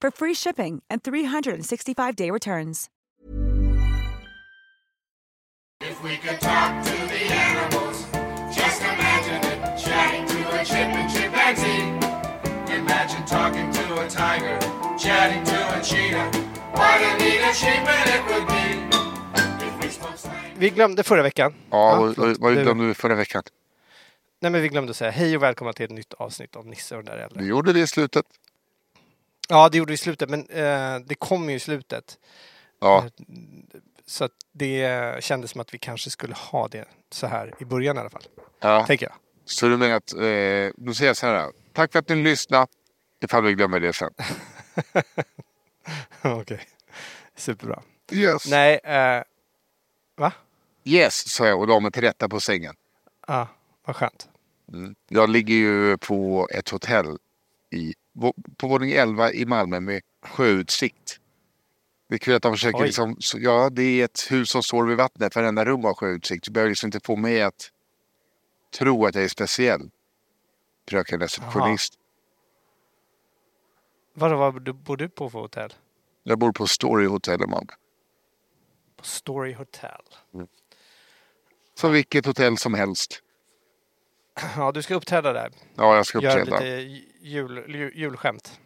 for free shipping and 365-day returns. If we could talk to the animals, just imagine it. Chatting to a chip and chimpanzee. Imagine talking to a tiger, chatting to a cheetah. What a neat achievement it would be. Vi glömde förra veckan. Ja, vad- glömde du förra veckan? Nej, men vi glömde säga hej och välkomna till ett nytt avsnitt av Nisse och den där äldre. gjorde det i slutet. Ja, det gjorde vi i slutet, men eh, det kom ju i slutet. Ja, Så att det kändes som att vi kanske skulle ha det så här i början i alla fall. ja. Tänker jag. Så du menar att, eh, då säger jag så här. Tack för att ni lyssnade. Ifall vi glömmer det sen. Okej. Superbra. Yes. Nej, eh, va? Yes, sa jag och la mig till rätta på sängen. Ja, vad skönt. Jag ligger ju på ett hotell i, på våning 11 i Malmö med sjöutsikt. Det är kul att de försöker Oj. liksom, så, ja det är ett hus som står vid vattnet, varenda rum har sjöutsikt. Du behöver liksom inte få mig att tro att jag är speciell. Fröken receptionist. Vad vad bor du på för hotell? Jag bor på Story Hotel i Malmö. På Story Hotel. Som vilket hotell som helst. Ja, du ska uppträda där. Ja, jag ska Gör uppträda. lite jul, jul, julskämt.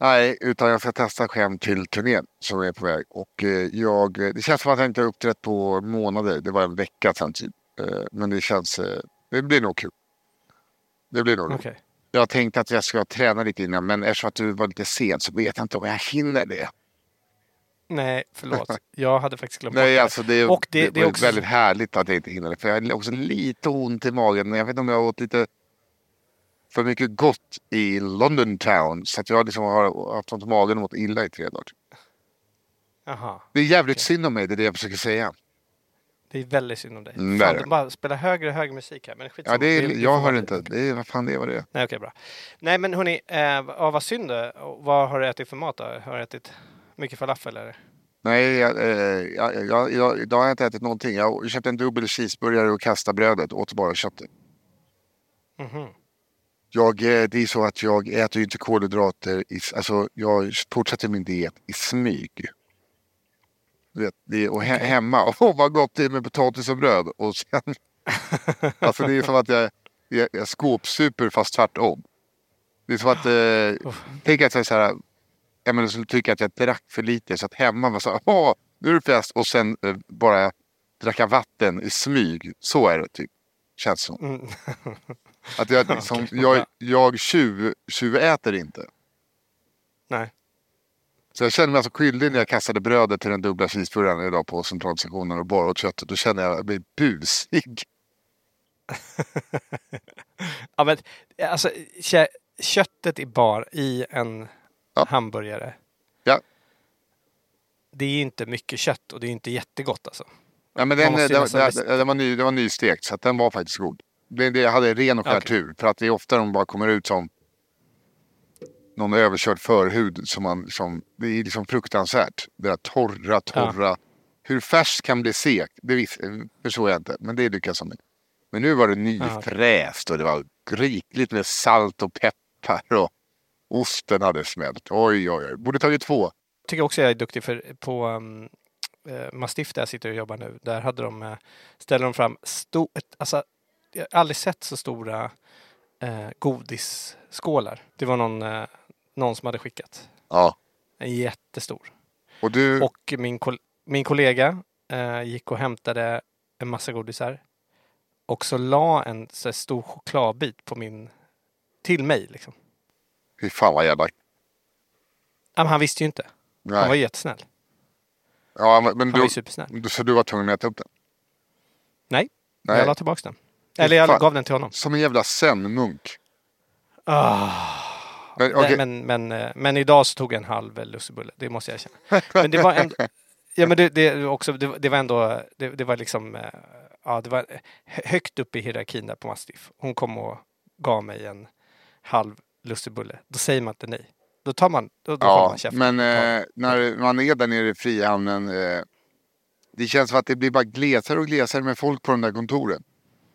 Nej, utan jag ska testa skämt till turnén som är på väg. Och eh, jag, det känns som att jag inte har uppträtt på månader. Det var en vecka sedan typ. Eh, men det känns, eh, det blir nog kul. Det blir nog. Okej. Jag tänkte att jag ska träna lite innan, men eftersom att du var lite sen så vet jag inte om jag hinner det. Nej, förlåt. Jag hade faktiskt glömt Nej, det. alltså det, Och det, det, är också... väldigt härligt att jag inte hinner det. För jag har också lite ont i magen. Jag vet inte om jag har åt lite för mycket gott i London town. Så att jag liksom har haft ont i magen och mått illa i tre dagar. Jaha. Det är jävligt synd om mig, det är det jag försöker säga. Det är väldigt synd om dig. Mm, det är Fan, de bara spelar högre och högre musik här. Men skitsamma. Ja, det är, jag hör inte. Det är, vad fan det är vad det är. Nej, okej, bra. Nej, men hörni, eh, vad synd Vad har du ätit för mat då? Har du ätit mycket falafel eller? Nej, jag, eh, jag, jag, jag, idag har jag inte ätit någonting. Jag köpte en dubbel cheeseburgare och kastade brödet. Åt bara köttet. Mhm. Jag, eh, det är så att jag äter ju inte kolhydrater. I, alltså, jag fortsätter min diet i smyg. Vet, det är, och he, hemma, åh vad gott det är med potatis och bröd. Och sen, alltså det är som att jag, jag, jag skåpsuper fast tvärtom. Det är som att, eh, tänk att jag så här, jag menar, skulle tycka att jag drack för lite. Så att hemma var så åh nu är det fest. Och sen eh, bara dracka vatten i smyg. Så är det typ. Känns som. Mm. Att jag, liksom, jag, jag tjuv, tjuväter inte. Nej. Så jag känner mig alltså skyldig när jag kastade brödet till den dubbla cheeseburgaren idag på centralstationen och bara åt köttet. Då känner jag mig busig. Ja, men alltså köttet i bar i en Ja. hamburgare. Ja. Det är inte mycket kött och det är inte jättegott alltså. Ja, men den, den, den, den, var ny, den var nystekt så den var faktiskt god. Det, det, hade ren och skär Okej. tur. För att det är ofta de bara kommer ut som någon överkörd förhud. Som man, som, det är liksom fruktansvärt. Det där torra, torra. Hur färskt kan bli sekt, det vis, förstår jag inte. Men det lyckas jag med. Men nu var det nyfräst och det var rikligt med salt och peppar. Och osten hade smält. Oj, oj, oj. Borde tagit två. tycker också jag är duktig för på um, eh, Mastiff där jag sitter och jobbar nu. Där hade de, eh, ställer de fram sto- ett, alltså, jag har aldrig sett så stora eh, godisskålar. Det var någon, eh, någon som hade skickat. Ja. En jättestor. Och du, Och min, kol- min kollega eh, gick och hämtade en massa godisar. Och så la en så stor chokladbit på min... Till mig liksom. Fy fan vad jävla... Ja, men han visste ju inte. Han var Nej. jättesnäll. Ja, men, men Han var du, ju supersnäll. så du var tvungen att äta upp den? Nej, Nej. jag la tillbaka den. Eller jag fan. gav den till honom. Som en jävla zen-munk. Ah. Men, Nej, okej. Men, men, eh, men idag så tog jag en halv lussebulle, det måste jag erkänna. Men det var ändå, ja, men det, det, också, det, det var ändå, det, det var liksom, eh, ja, det var hö- högt upp i hierarkin där på Mastiff. Hon kom och gav mig en halv lussebulle. Då säger man inte nej. Då tar man, då, då Ja, man käften. men eh, när man är där nere i Frihamnen. Eh, det känns som att det blir bara glesare och glesare med folk på de där kontoren.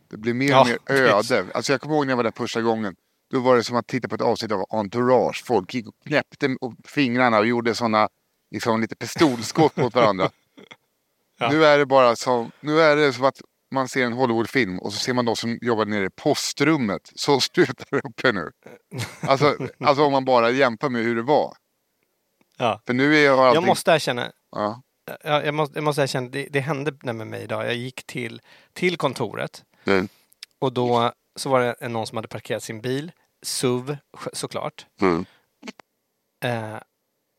Det blir mer och Ja, mer precis. öde. Alltså jag kommer ihåg när jag var där första gången. Då var det som att titta på ett avsnitt av Entourage. Folk gick och knäppte fingrarna och gjorde sådana liksom, lite pistolskott mot varandra. Ja. Nu är det bara som, nu är det som att man ser en Hollywoodfilm och så ser man de som jobbar nere i postrummet. Så sprutar det uppe nu. Alltså, alltså om man bara jämför med hur det var. ja. För nu är jag allting... Jag måste erkänna, Ja. jag, jag, måste, jag måste erkänna, det, det hände med mig idag. Jag gick till, till kontoret Mm. och då så var det någon som hade parkerat sin bil, SUV såklart. Mm. Eh,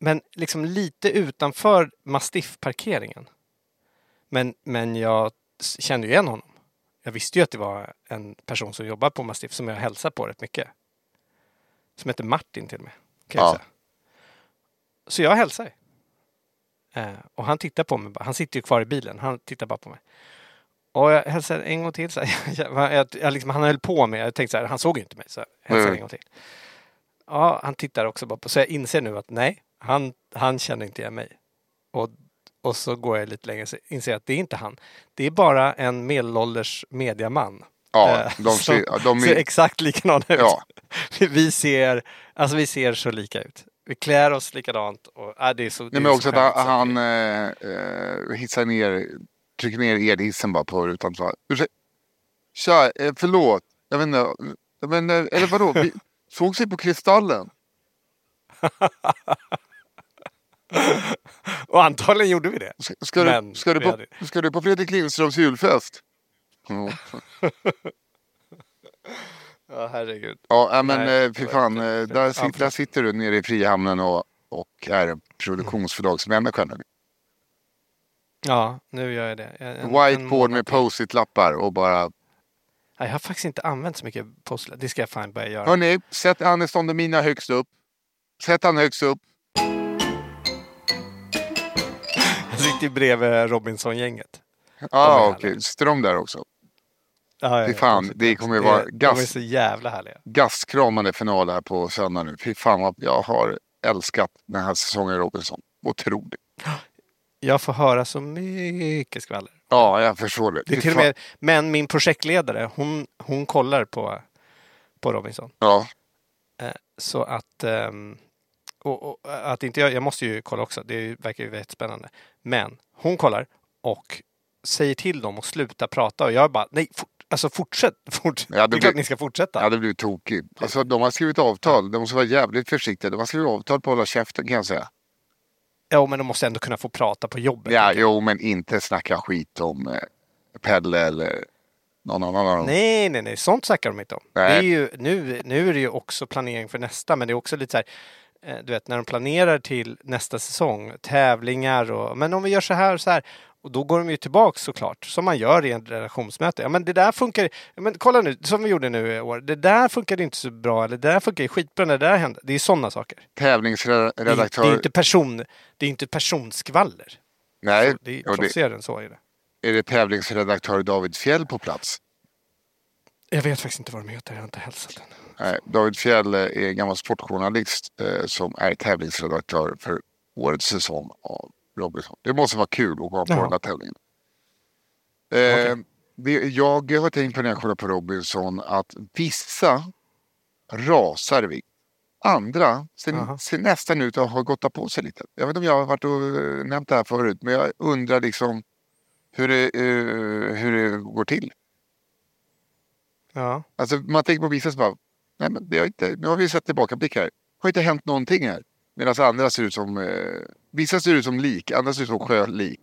men liksom lite utanför Mastiff-parkeringen. Men, men jag kände ju igen honom. Jag visste ju att det var en person som jobbar på Mastiff som jag hälsar på rätt mycket. Som heter Martin till och med. Kan jag Ja. säga. Så jag hälsar. Eh, och han tittar på mig. Han sitter ju kvar i bilen. Han tittar bara på mig. Och jag hälsar en gång till. Så jag, jag, jag, liksom, han höll på med, jag tänkte så här, han såg ju inte mig. Så jag hälsar Mm. en gång till. Ja, han tittar också bara på, så jag inser nu att nej, han, han känner inte igen mig. Och, och så går jag lite längre och inser att det är inte han. Det är bara en medelålders mediaman. Ja, Eh, de ser, de ser är, exakt likadana ut. Ja. Vi ser, alltså vi ser så lika ut. Vi klär oss likadant. Och, äh, det är så, det nej, är men så också att han, det- eh, eh, hissar ner, trycker ner elhissen bara på rutan. Så, Ursäkta, tja, eh, förlåt, jag vet inte, men, eh, eller vadå, vi såg sig på Kristallen. Och antagligen gjorde vi det. Ska, ska, du, ska, du, på, hade- ska du på Fredrik Lindströms julfest? Ja, Ja, herregud. ja men Nej, eh, fy det fan, eh, det- där, ja, sit, där sitter du nere i Frihamnen och, och är en produktionsförlagsmänniska nu. Ja, nu gör jag det. En- en Whiteboard månad med post-it-lappar och bara Nej, Jag har faktiskt inte använt så mycket post Det ska jag fan börja göra. Hörni, sätt Aniston Demina högst upp. Sätt han högst upp. Sitter bredvid Robinson-gänget. Ja, ah, okej. Sitter de där också? Ja, Fy fan, det kommer ju vara De är gas- så jävla härliga. Gastkramande final här på söndag nu. Fy fan vad jag har älskat den här säsongen Robinson. Otroligt. Jag får höra så mycket skvaller. Ja, jag förstår det. Det är till och med, men min projektledare, hon, hon kollar på, på Robinson. Ja, Eh, Så att, ehm, och, och, att inte jag, jag måste ju kolla också, det verkar ju väldigt spännande. Men hon kollar och säger till dem att sluta prata och jag bara, nej, fort, alltså fortsätt, fortsätt. Ja, det det är klart blir- ni ska fortsätta. jag hade blivit tokig. Alltså, de har skrivit avtal. De måste vara jävligt försiktiga. De har skrivit avtal på att hålla käften kan jag säga. Ja, men de måste ändå kunna få prata på jobbet. Ja, jo, men inte snacka skit om eh, Pelle eller någon annan. Nej, nej, nej, sånt snackar de inte om. Nej. Det är ju, nu, nu är det ju också planering för nästa, men det är också lite så här, eh, du vet, när de planerar till nästa säsong, tävlingar och, men om vi gör så här och så här, och då går de ju tillbaks såklart, som man gör i en redaktionsmöte. Ja, men det där funkar, ja, men kolla nu, som vi gjorde nu i år, det där funkade inte så bra, eller det där funkar skitbra när det där hände. Det är sådana saker. Det är, Tävlingsredaktör. det är inte person, det är inte personskvaller. Nej, Det är provocerande än så är det. är det tävlingsredaktör David Fjell på plats? Jag vet faktiskt inte vad de heter, jag har inte hälsat än. Nej, David Fjell är gammal sportjournalist eh, som är tävlingsredaktör för årets säsong av Robinson. Det måste vara kul att vara på Jaha. den här tävlingen. Eh, det, jag har tänkt på när jag kollar på Robinson att vissa rasar i vikt. Andra ser, Jaha. ser nästan ut att ha gått på sig lite. Jag vet inte om jag har varit och eh, nämnt det här förut, men jag undrar liksom hur det, eh, hur det går till. Ja. Alltså man tänker på vissa som bara, nej men det har inte, nu har vi sett tillbakablick här. Det har inte hänt någonting här. Medan andra ser ut som, eh, vissa ser ut som lik, andra ser ut som sjölik.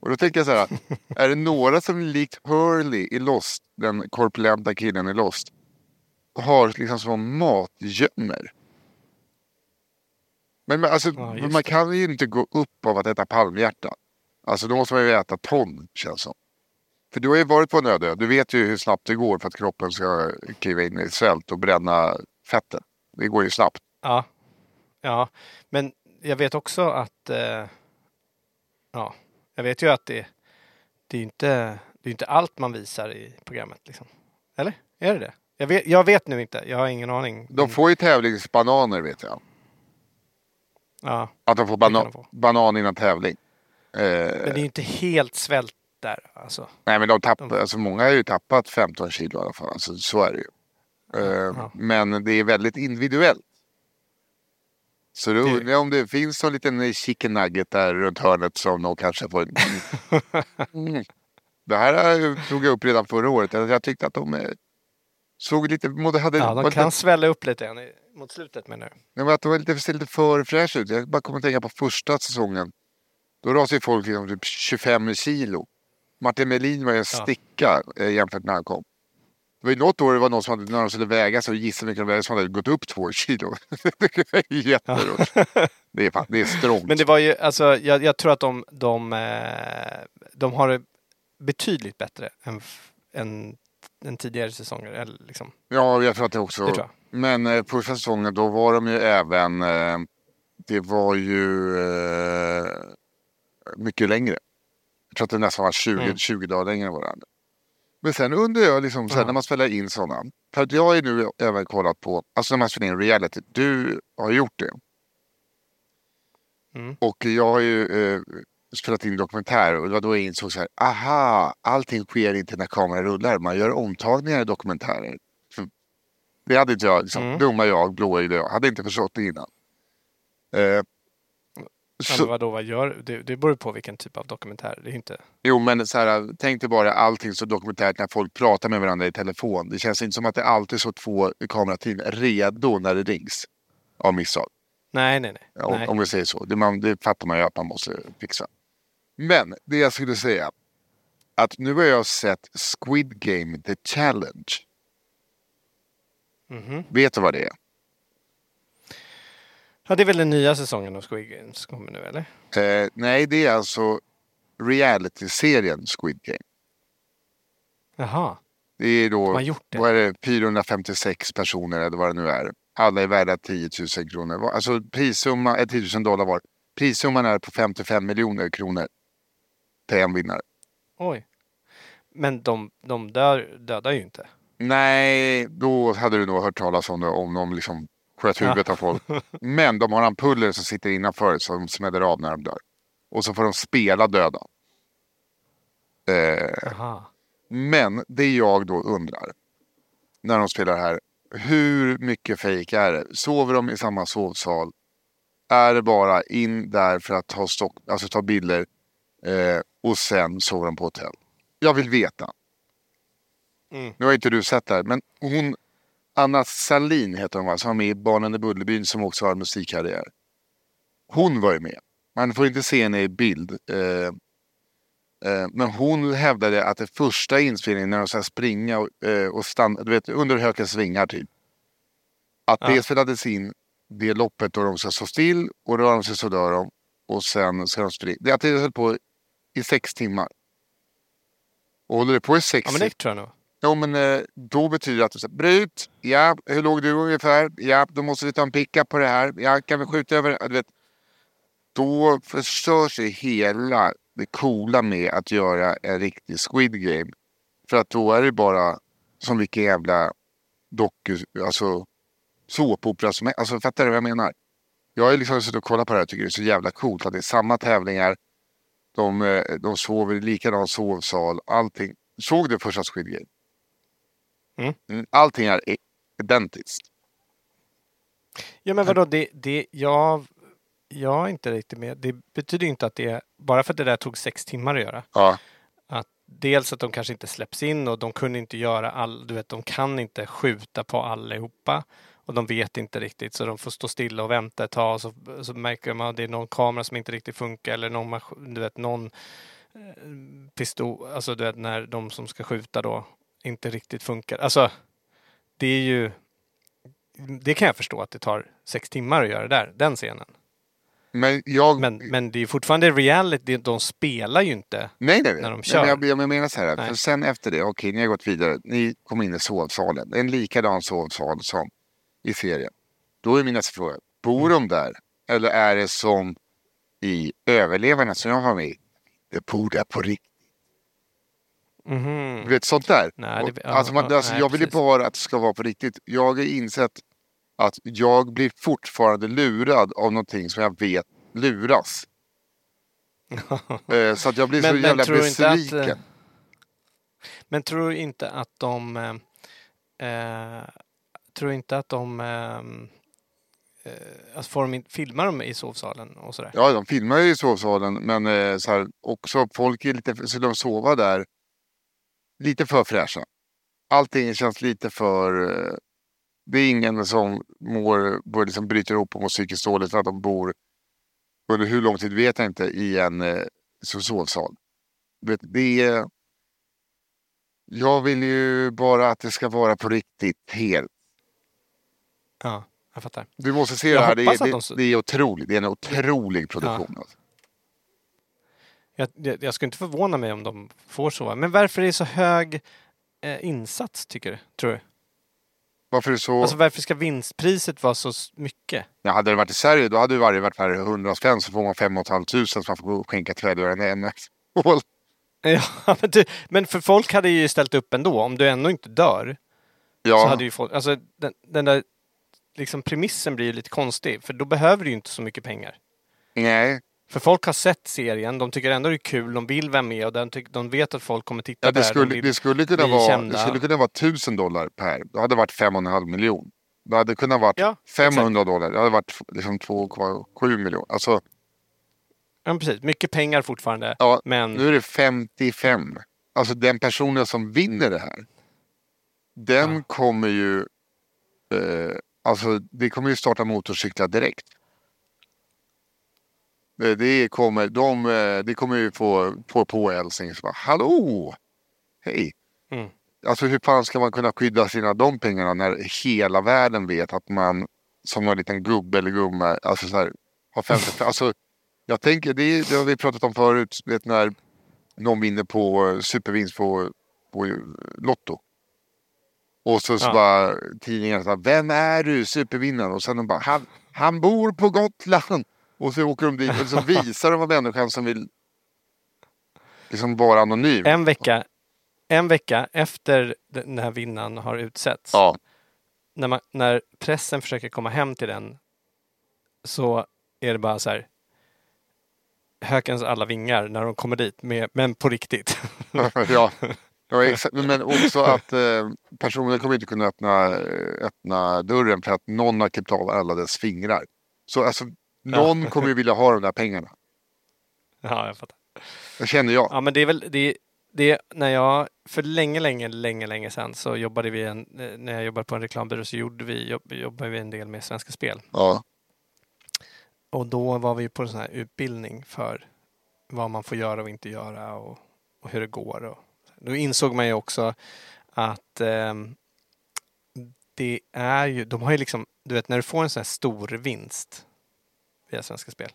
Och då tänker jag så här, är det några som likt Hurley i Lost, den korpulenta killen i Lost, har liksom som matgömmor? Men men alltså, Ja, man kan ju inte gå upp av att äta palmhjärta. Alltså då måste man ju äta ton, känns som. För du har ju varit på en öde. Du vet ju hur snabbt det går för att kroppen ska kliva in i svält och bränna fettet. Det går ju snabbt. Ja. Ja, men jag vet också att... Eh, ja, jag vet ju att det, det är inte det är inte allt man visar i programmet. Liksom. Eller? Är det det? Jag vet, jag vet nu inte. Jag har ingen aning. De får ju tävlingsbananer vet jag. Ja, Att de får bana de få. banan innan tävling. Eh, men det är ju inte helt svält där. Alltså. nej men de tappar, alltså många har ju tappat 15 kilo i alla fall. Alltså, så är det ju. Eh, Ja. Men det är väldigt individuellt. Så då undrar jag om det finns någon liten chicken nugget där runt hörnet som de kanske får... Mm. Det här eh, tog jag upp redan förra året. Jag tyckte att de eh, såg lite... Hade, Ja, de lite- kan svälla upp lite mot slutet menar du? Nej, men att de var lite, ser lite för fräscha ut. Jag bara kommer att tänka på första säsongen. Då rasade folk liksom typ 25 kilo. Martin Melin var ju en sticka eh, jämfört med när han kom. Det var ju något år det var någon som hade, när de skulle väga sig och gissa hur mycket de vägde som hade gått upp två kilo. det är jätteroligt. Det är, fan, det är strångt. Men det var ju, alltså jag, jag tror att de, de, eh, de har det betydligt bättre än, än, än tidigare säsonger. Eller liksom. Ja, jag tror att det också. Det Men eh, första säsongen då var de ju även, eh, det var ju eh, mycket längre. Tror att det nästan var 20, Mm. 20 dagar längre än varandra. Men sen undrar jag liksom, sen Ja. när man spelar in sådana. För att jag ju nu även kollat på, alltså när man spelar in reality, du har gjort det. Mm. Och jag har ju eh, spelat in dokumentär och det var då jag insåg så här, aha, allting sker inte när kameran rullar. Man gör omtagningar i dokumentärer. Det hade inte jag, liksom, Mm. dumma jag, blåögd jag, hade inte förstått det innan. Eh, så, men vadå, vad gör det? Det beror på vilken typ av dokumentär. Det är inte... jo men så här, tänk dig bara allting så dokumentärt när folk pratar med varandra i telefon. Det känns inte som att det alltid står två kamerateam redo när det rings av misstag. Nej, nej, nej. Om, nej. om vi säger så. Det, man, det fattar man ju att man måste fixa. Men det jag skulle säga. Att nu har jag sett Squid Game The Challenge. Mhm. Vet du vad det är? Ja, det är väl den nya säsongen av Squid Games kommer nu, eller? Eh, nej, det är alltså reality-serien Squid Game. Jaha. Det är då, De gjort det. vad är det, 456 personer eller vad det nu är. Alla är värda 10 000 kronor. Alltså prissumma är 10 000 dollar var. Prissumman är på 55 miljoner kronor. Till en vinnare. Oj. Men de, de dör, dödar ju inte. Nej, då hade du nog hört talas om det om de liksom sköt huvudet av folk. Men de har ampuller som sitter innanför som smäller av när de dör. Och så får de spela döda. Eh, men det jag då undrar när de spelar här. Hur mycket fejk är det? Sover de i samma sovsal? Är det bara in där för att ta, stock, alltså ta bilder eh, och sen sover de på hotell? Jag vill veta. Mm. Nu har inte du sett det här, men hon Anna Salin heter hon va, som var med i Barnen i Bullerbyn som också har en musikkarriär. Hon var ju med. Man får inte se henne i bild. Eh, eh, men hon hävdade att det första inspelningen när de ska springa och, eh, och stanna, du vet under höga svingar typ. Att Ja. det spelades in det loppet då de ska stå still och rör de sig så dör de. Och sen ska de springa. Det är att det höll på i sex timmar. Och håller det på i sex Ja, men det tror jag nog. Jo men eh, då betyder det att du säger bryt. Ja, hur låg du ungefär? Ja, då måste vi ta en pickup på det här. Ja, kan vi skjuta över? Du vet, då förstörs ju hela det coola med att göra en riktig Squid Game. För att då är det bara som vilken jävla doku, alltså såpopera som helst. Alltså fattar du vad jag menar? Jag har ju liksom suttit och kollat på det här och tycker det är så jävla coolt att det är samma tävlingar. De, eh, de sover i likadan sovsal, allting. Såg du första Squid Game? Mm. Mm, Allting är identiskt. Ja, men vadå, det, det, jag, jag är inte riktigt med. Det betyder inte att det, bara för att det där tog sex timmar att göra, Ja, att dels att de kanske inte släpps in och de kunde inte göra all, du vet, de kan inte skjuta på allihopa. Och de vet inte riktigt så de får stå stilla och vänta ett tag. Så, så märker de att det är någon kamera som inte riktigt funkar eller någon, du vet, någon eh, pistol, alltså du vet när de som ska skjuta då inte riktigt funkar. Alltså det är ju det kan jag förstå att det tar sex timmar att göra det där, den scenen. Men jag... Men, men det är fortfarande reality, de spelar ju inte. nej, nej, när de nej. kör. Men jag, jag menar så här, Nej. för sen efter det, okej, ni har gått vidare, ni kom in i sovsalen. En likadan sovsal som i serien. Då är min nästa fråga, bor de där? Eller är det som i Överlevarna som jag var med i? Det bor där på riktigt. Mhm. Du vet, sånt där. Nej, det- alltså, man, alltså, nej, jag vill ju bara att det ska vara på riktigt. Jag har insett att jag blir fortfarande lurad av någonting som jag vet luras. Eh, så att jag blir så Men- men jävla inte att, besviken. eh, Men tror du inte att de eh, eh, tror inte att de eh, eh, alltså får de filmar de i sovsalen och sådär? Ja, de filmar ju i sovsalen, men eh, så här, också folk är lite, så de sova där lite för fräscha. Allting känns lite för... Eh, det är ingen som mår, liksom bryter ihop och mår psykiskt dåligt för att de bor, under hur lång tid vet jag inte, i en eh, sovsal. Vet, det är... Jag vill ju bara att det ska vara på riktigt helt. Ja, jag fattar. Du måste se Jag det här, det är, det, de det är otroligt. Det är en otrolig produktion. Alltså. Jag, jag, jag skulle inte förvåna mig om de får sova. Men varför är det så hög eh, insats tycker du? Tror du? Varför är så... Alltså varför ska vinstpriset vara så mycket? Ja, hade det varit i Sverige då hade det varje varit värre 100 spänn så får man 5 500 så man får skänka till välgörande ändamål. Ja, men, du, men för folk hade ju ställt upp ändå. Om du ändå inte dör så Ja, hade ju folk, alltså den, den där liksom premissen blir ju lite konstig. För då behöver du ju inte så mycket pengar. nej. För folk har sett serien, de tycker ändå det är kul, de vill vara med och de, de vet att folk kommer titta Ja, där. det, de skulle, vill det, skulle kunna vara, kända. det skulle kunna vara 1000 dollar per. Då hade det varit 5,5 miljon. Det hade kunnat vara Ja, 500 dollar. Det hade varit liksom 2,7 miljoner. Alltså, Ja, precis. Mycket pengar fortfarande. ja, men nu är det 55. Alltså den personen som vinner det här. Den Ja. kommer ju... Eh, alltså det kommer ju starta motorcyklar direkt. Det, det, kommer, de, eh, det kommer ju få, få på Elsing. Så bara, Hallå! Hej! Mm. Alltså hur fan ska man kunna skydda sina de pengarna när hela världen vet att man som någon liten gubbe eller gumma, alltså så här, har 50, alltså jag tänker, det, det har vi pratat om förut, vet när någon vinner på eh, supervinst på, på eh, Lotto. Och så, så Ja. bara tidningarna så här, vem är du supervinnaren? Och sen de bara, han, han bor på Gotland. Och så åker de dit och så visar de vad människan som vill liksom vara anonym. en vecka, en vecka efter den här vinnaren har utsetts. Ja, När, man, när pressen försöker komma hem till den så är det bara så här hökens alla vingar när de kommer dit, med, men på riktigt. ja. ja exakt. Men också att eh, personen kommer inte kunna öppna, eh, öppna dörren för att någon har klippt av alla dess fingrar. Så alltså, någon kommer ju vilja ha de där pengarna. ja, jag fattar. Det känner jag. Ja, men det är väl det, det när jag för länge, länge, länge, länge sedan så jobbade vi en, eh, när jag jobbade på en reklambyrå så gjorde vi, jobb, jobbade vi en del med Svenska Spel. Ja. Och då var vi på en sån här utbildning för vad man får göra och inte göra och, och hur det går. Och, då insåg man ju också att ehm, det är ju, de har ju liksom, du vet när du får en sån här stor vinst via Svenska Spel.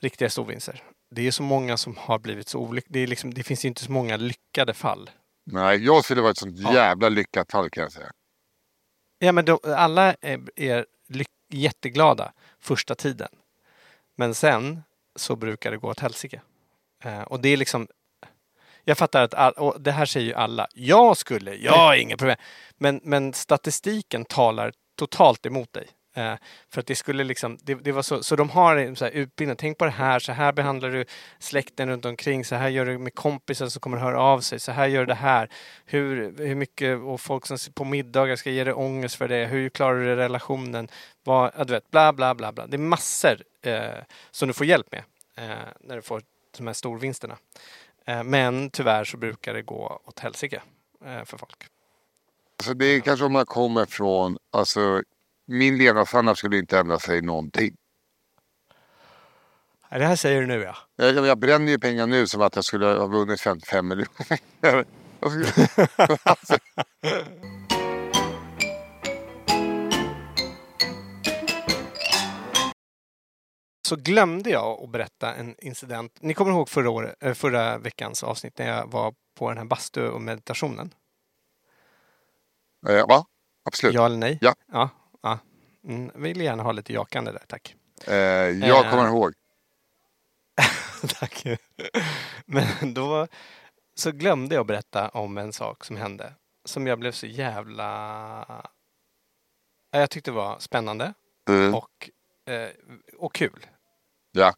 Riktiga storvinster. Det är så många som har blivit så olyckliga. Det, liksom, det finns ju inte så många lyckade fall. Nej, jag skulle vara ett sånt Ja. jävla lyckat fall kan jag säga. Ja, men de, alla är, är jätteglada första tiden. Men sen så brukar det gå åt helsike. Eh, och det är liksom... Jag fattar att all, och det här säger ju alla. Jag skulle, jag har inga problem. Men, men statistiken talar totalt emot dig. Eh, för att det skulle liksom, det, det var så, så de har så här utbildning, tänk på det här, så här behandlar du släkten runt omkring, så här gör du med kompisar som kommer höra av sig, så här gör du det här. Hur, hur mycket, och folk som på middagar ska ge dig ångest för det, hur klarar du relationen, vad, ja, du vet, bla bla bla bla. Det är massor eh, som du får hjälp med eh, när du får de här storvinsterna. Eh, men tyvärr så brukar det gå åt helsike eh, för folk. Alltså det är kanske om man kommer från, alltså min levnadsstandard skulle inte ändra sig någonting. Det här säger du nu ja. Jag, jag bränner ju pengar nu som att jag skulle ha vunnit 55 miljoner. alltså, Så glömde jag att berätta en incident. Ni kommer ihåg förra, året, eh, förra veckans avsnitt när jag var på den här bastu och meditationen? eh, ja, absolut. Ja eller nej? Ja, ja. Mm, vill gärna ha lite jakande där, tack. Eh, jag Eh. kommer ihåg. Tack. Men då så glömde jag berätta om en sak som hände. Som jag blev så jävla... Ja, Jag tyckte var spännande Mm. och, eh, och kul. Ja,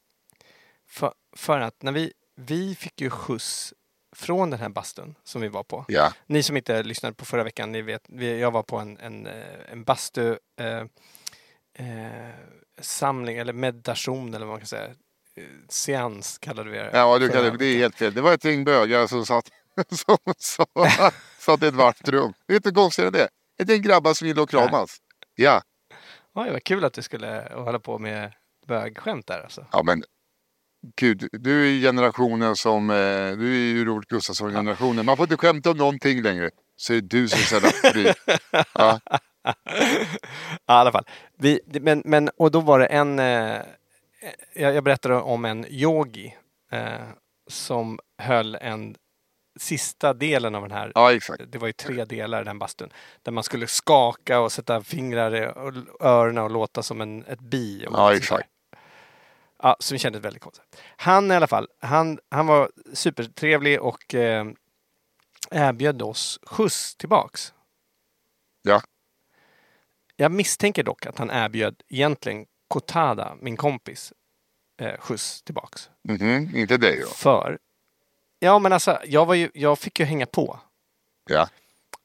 För, för att när vi, vi fick ju skjuts från den här bastun som vi var på. ja, Ni som inte lyssnade på förra veckan, ni vet, jag var på en, en, eh, en bastu eh, eh, samling eller meditation eller vad man kan säga. Eh, Seans kallade vi det. ja du kan, det är helt fel. Det var ett gäng bögar som satt, som, som, satt i ett varmt rum. Vet du hur konstigt det är? Ett gäng grabbar som gillar att kramas. Ja, Oj, vad kul att du skulle hålla på med bögskämt där alltså. ja men gud, du är generationen som, eh, du är ju Robert Gustafsson-generationen. Man får inte skämta om någonting längre. Så är det du som jävla fri. Ja, Ja. Vi, men, men, och då var det en... Eh, jag, jag berättade om en yogi eh, som höll en sista delen av den här ja exakt. det var ju tre delar i den bastun. Där man skulle skaka och sätta fingrar i och- öronen och låta som en, ett bi. Och Ja, exakt. Ja, som kändes väldigt konstigt. Han i alla fall, han, han var supertrevlig och eh, erbjöd oss skjuts tillbaks. Ja, Jag misstänker dock att han erbjöd egentligen Kotada, min kompis, eh, skjuts tillbaks. mhm, inte dig då. För, ja men alltså, jag, var ju, jag fick ju hänga på. Ja,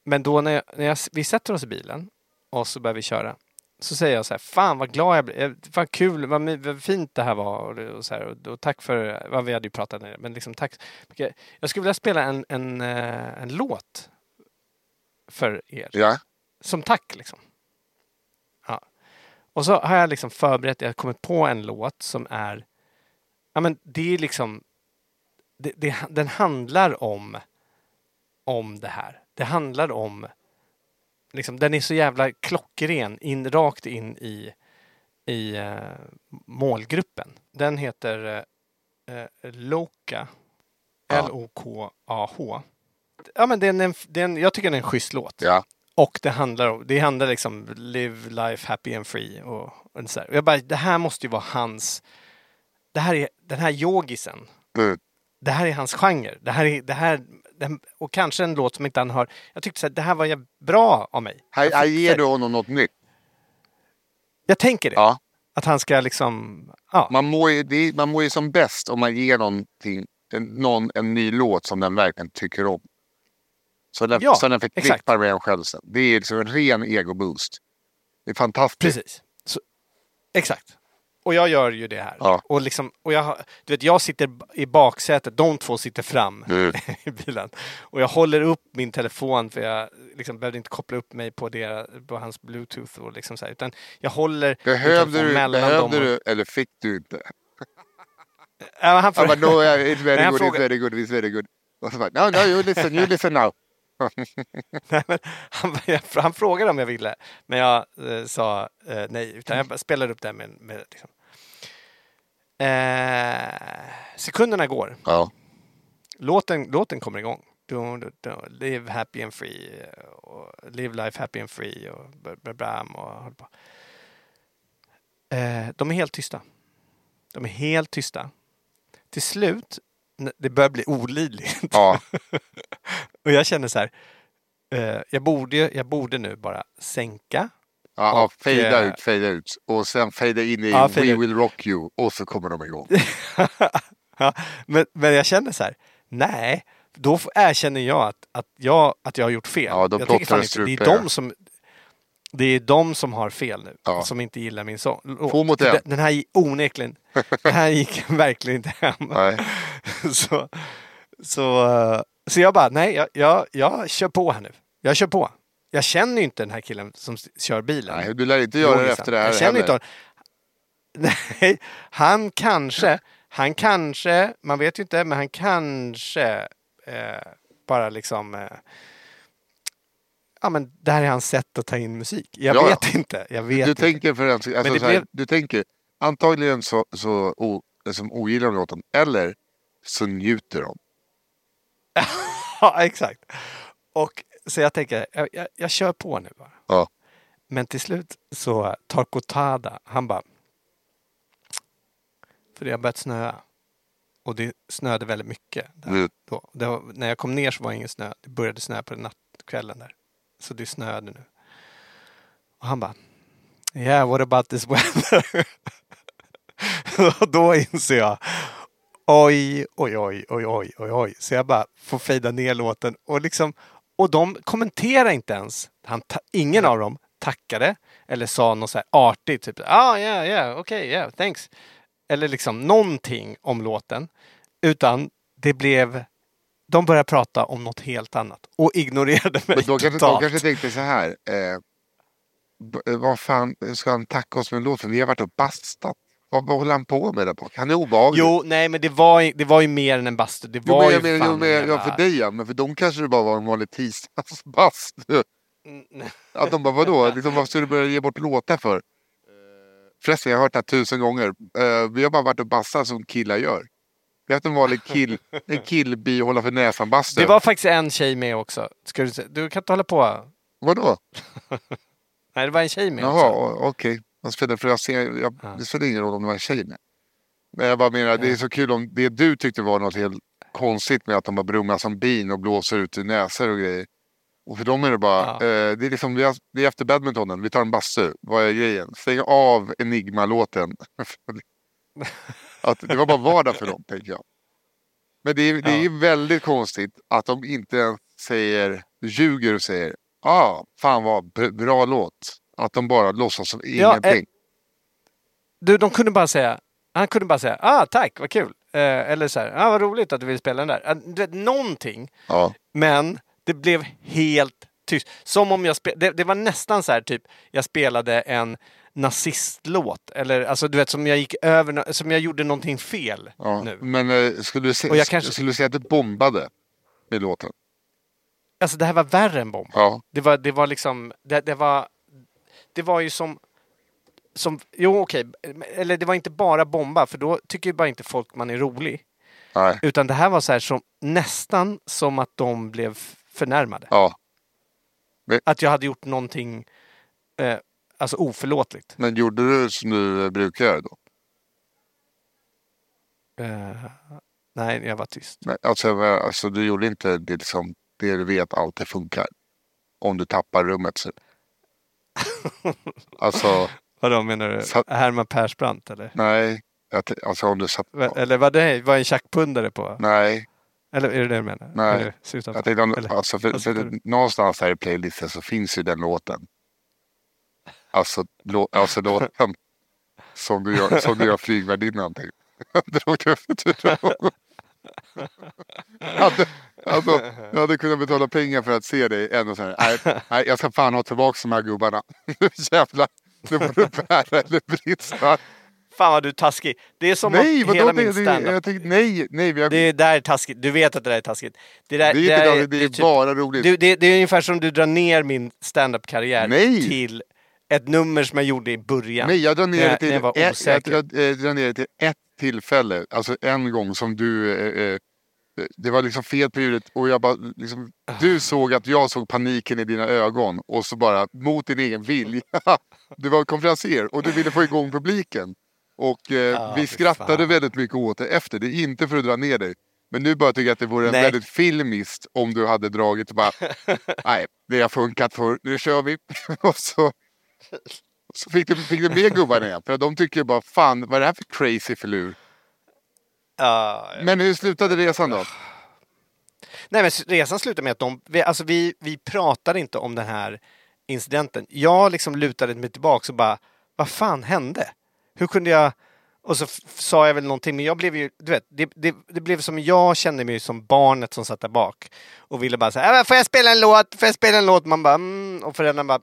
Men då när, jag, när jag, vi sätter oss i bilen och så börjar vi köra. Så säger jag så här, fan vad glad jag blev. Fan kul, vad, vad fint det här var. Och, så här, och, och tack för, vad vi hade ju pratat ner, men liksom tack. Jag skulle vilja spela en, en, eh, en låt för er. ja, Som tack liksom. Ja. Och så har jag liksom förberett, jag har kommit på en låt som är, ja men det är liksom, det, det, den handlar om, om det här. Det handlar om, liksom, den är så jävla klockren, in, rakt in i, i eh, målgruppen. Den heter eh, Loka, Ja. L-O-K-A-H. Ja men det är en, det är en, jag tycker det är en schysst låt. ja. Och det handlar om, det handlar liksom live life happy and free och, och så. Och jag bara, det här måste ju vara hans, det här är, den här yogisen, Mm. det här är hans genre. Det här är, det här, och kanske en låt som inte han har, jag tyckte så här, det här var bra av mig. Här, här ger du honom något nytt. Jag tänker det. Ja. Att han ska liksom, ja. Man mår, ju, är, man mår ju som bäst om man ger någonting, en, någon en ny låt som den verkligen tycker om. Så den, Ja, så den förknippar med en själv sen. Det är liksom en ren egoboost. Det är fantastiskt. Precis. Så, exakt. Och jag gör ju det här. Ja. Och, liksom, och jag, du vet, jag sitter i baksätet, de två sitter fram Mm. i bilen. Och jag håller upp min telefon för jag liksom behövde inte koppla upp mig på, det, på hans bluetooth. Och liksom så här, utan jag håller Behövde du, mellan dem. behövde och- du eller fick du inte? Ja, han bara, no, it's very good, it's very good, it's very good. Och så bara, no, no, you listen, you listen now. Nej, men han, han frågade om jag ville, men jag eh, sa eh, nej. Utan jag spelade upp det med, med liksom. eh, sekunderna går. Ja, Låten, låten kommer igång. Du, du, du, live happy and free. eh, Och live life happy and free. Och bla, bla, och på. Eh, de är helt tysta. De är helt tysta. Till slut, det börjar bli olidligt. ja, Och jag känner så här. Eh, jag, borde, jag borde nu bara sänka. ja, Och, fejda eh, ut, fejda ut. Och sen fejda in i Ja, We ut. will rock you. Och så kommer de igång. ja, men, men jag känner så här. Nej, då erkänner jag att, att, jag, att jag har gjort fel. Ja, då jag tänker fan inte, det är de som det är de som har fel nu. Ja. Som inte gillar min sång. Två mot. Den, den här onekligen. den här gick verkligen inte hem. Nej. så, så, eh, så jag bara, nej, jag, jag, jag kör på här nu. Jag kör på. Jag känner ju inte den här killen som kör bilen. Nej, du lär inte göra det Långsamt. efter det här Jag känner heller. inte honom. Nej, han kanske, han kanske, man vet ju inte, men han kanske eh, bara liksom eh, Ja men det här är hans sätt att ta in musik. Jag Ja, ja. vet inte. Jag vet Du inte. tänker för en, alltså, det så här, blev- du tänker antagligen så, så o, som ogillar de låten eller så njuter de. Ja, exakt. Och så jag tänker, jag, jag, jag kör på nu bara. Ja. Men till slut så tar Kotada, han bara... För det har börjat snöa. Och det snöade väldigt mycket. Där, Mm. då. Var, när jag kom ner så var det ingen snö. Det började snöa på nattkvällen där. Så det snöade nu. Och han bara... Yeah, what about this weather? och då inser jag... Oj, oj, oj, oj, oj, oj, oj. Så jag bara får fejda ner låten och liksom... Och de kommenterar inte ens. Han, ingen av dem tackade eller sa något så här artigt. Typ ah, yeah, yeah, okej, yeah, thanks. Eller liksom någonting om låten. Utan det blev... De började prata om något helt annat och ignorerade mig Men då kanske, de totalt. kanske tänkte så här. Eh, vad fan ska han tacka oss med en låt för? Vi har varit och bastat. Vad, håller han på med där bak? Han är obehaglig. Jo, nej, men det var, det var ju mer än en bastu. Det Jo, var men, ju menar, fan jo, men, en ja, för dig ja, men för dem kanske det bara var en vanlig tisdagsbastu. Mm, Att de bara, vadå? Liksom, vad ska du börja ge bort låtar för? Förresten, jag har hört det här tusen gånger. Eh, vi har bara varit och bastat som killar gör. Vi har haft en vanlig kill, en killbi hålla för näsan-bastu. Det var faktiskt en tjej med också. Ska du, du kan inte hålla på. Vadå? Nej, det var en tjej med Jaha, också. okej. Jag spelar, för jag ser, jag, Ja. Det spelar ingen roll om det var en tjej med. Men jag bara menar, det är så kul om det du tyckte var något helt konstigt med att de bara brummar som bin och blåser ut i näsor och grejer. Och för dem är det bara, Ja. eh, det är liksom, vi är efter badmintonen, vi tar en bastu. Vad är grejen? Stäng av Enigma-låten. att det var bara vardag för dem, tänker jag. Men det är, det är Ja. väldigt konstigt att de inte ens säger, ljuger och säger, ah, fan vad br- bra låt. Att de bara låtsas som Ja, ingenting. Du, de kunde bara säga, han kunde bara säga, ah tack, vad kul. Eh, eller så här, ah vad roligt att du vill spela den där. Vet, någonting. Ja. Men det blev helt tyst. Som om jag spelade, det, det var nästan så här typ, jag spelade en nazistlåt. Eller alltså du vet som jag gick över, som jag gjorde någonting fel Ja, nu. men eh, skulle, du se, kanske- skulle du säga att du bombade med låten? Alltså det här var värre än bomb. Ja. Det var, det var liksom, det, det var, det var ju som, som, jo okej, eller det var inte bara bomba för då tycker ju bara inte folk man är rolig. Nej. Utan det här var så här som, nästan som att de blev förnärmade. Ja. Att jag hade gjort någonting, eh, alltså oförlåtligt. Men gjorde du som du brukar göra då? Eh, nej, jag var tyst. Nej, alltså, alltså du gjorde inte det, liksom, det du vet alltid funkar? Om du tappar rummet. Så. alltså, Vadå menar du? Så- Herman Persbrandt eller? nej. Alltså om du satt... Eller var det var en tjackpundare på? Nej, Eller är det det du menar? Nej. Eller, jag tänkte, om- eller- alltså, för, vad för, du? någonstans här i playlisten så finns ju den låten. Alltså, lå, alltså låten som du gör, som du gör flygvärdinnan. Drog du för. Jag hade, alltså, jag hade kunnat betala pengar för att se dig ändå så här. Nej, nej jag ska fan ha tillbaka de här gubbarna. Nu jävlar. Nu får du bära eller brista. Fan vad du är taskig. Det är som Nej, att hela Det, min det, standup. jag nej, nej. Har, Det där är taskigt. Du vet att det där är taskigt. Det, där, det är inte där det, det är typ- bara roligt. du, det, det är ungefär som du drar ner min standup-karriär till ett nummer som jag gjorde i början. Nej, jag drar ner När till, när jag var ett, jag osäker. eh, drar ner till ett tillfälle. Alltså en gång som du... Eh, eh, det var liksom fel på ljudet och jag bara liksom, Du såg att jag såg paniken i dina ögon och så bara mot din egen vilja. Du var konferencier och du ville få igång publiken. Och eh, Ah, vi skrattade fan. väldigt mycket åt det efter. Det är inte för att dra ner dig. Men nu bara tycker jag att det vore Nej. väldigt filmiskt om du hade dragit och bara Nej, det har funkat för nu kör vi. och så så fick du, fick du med gubbarna igen. För de tycker bara fan vad är det här för crazy filur? Ja, Men hur slutade resan då? Nej men resan slutade med att de, vi, alltså vi, vi pratade inte om den här incidenten. Jag liksom lutade mig tillbaka och bara, vad fan hände? Hur kunde jag, Och så sa jag väl någonting, men jag blev ju, du vet, det, det, det blev som jag kände mig som barnet som satt där bak och ville bara säga, får jag spela en låt, får jag spela en låt? Man bara, mm, och föräldrarna bara,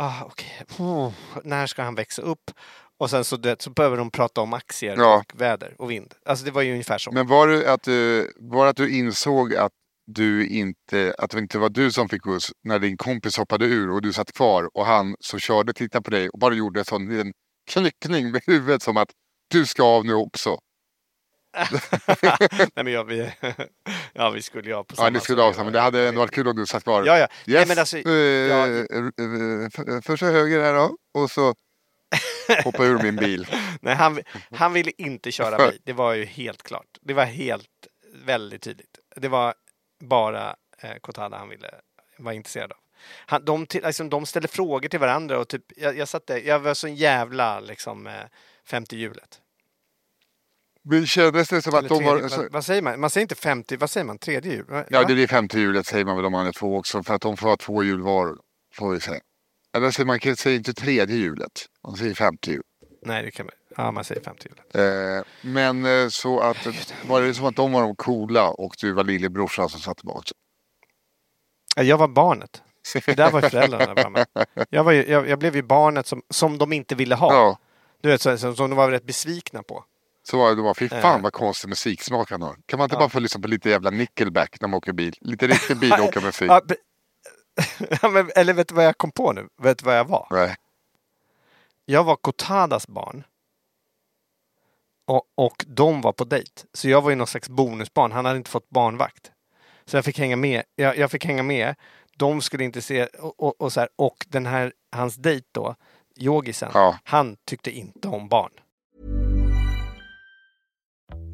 ah, okej, oh, när ska han växa upp? Och sen så, du vet, så behöver de prata om aktier Ja. och väder och vind. Alltså det var ju ungefär så. Men var det att du, var det att du insåg att du inte, att det inte var du som fick skjuts när din kompis hoppade ur och du satt kvar och han som körde tittade på dig och bara gjorde en sån liten knyckning med huvudet som att du ska av nu också. Nej men jag, vi, ja vi skulle ju ha på samma Ja, ni skulle av men det hade ändå varit kul om du satt kvar. Ja, ja. Nej, Yes. men alltså, eh, ja. eh, f- första höger här då och så hoppa ur min bil. Nej, han, han ville inte köra mig. Det var ju helt klart. Det var helt väldigt tydligt. Det var bara eh, Kotada han ville vara intresserad av. Han, de, liksom, de ställde frågor till varandra och typ, jag, jag satt där, jag var så jävla liksom eh, femte hjulet. Men kändes det som att de var... Så, vad, säger man? Man säger inte femte, vad säger man? Tredje hjul? Va? ja, det blir femte hjulet säger man väl om man är två också för att de får ha två hjul var. Får vi säga. Eller så man säga inte tredje hjulet. Man säger femte hjul. Nej, det kan man. Ja, man säger femte hjulet. Eh, men eh, så att var det som att de var de coola och du var lillebrorsan som satt bak? Ja, Jag var barnet. Det där var föräldrarna. var. Jag, var ju, jag, jag blev ju barnet som, som de inte ville ha. Ja, Du vet, så, som, som de var rätt besvikna på. Så var det. De var, fy fan Eh. vad konstig musiksmak han har. Kan man inte Ja. bara få lyssna på lite jävla nickelback när man åker bil? Lite riktig bilåkarmusik. Eller vet du vad jag kom på nu? Vet du vad jag var? Nej. Jag var Kotadas barn. Och, och de var på dejt. Så jag var ju någon slags bonusbarn. Han hade inte fått barnvakt. Så jag fick hänga med. Jag, jag fick hänga med. De skulle inte se och, och, och så här. Och den här, hans dejt då, yogisen, Ja. han tyckte inte om barn.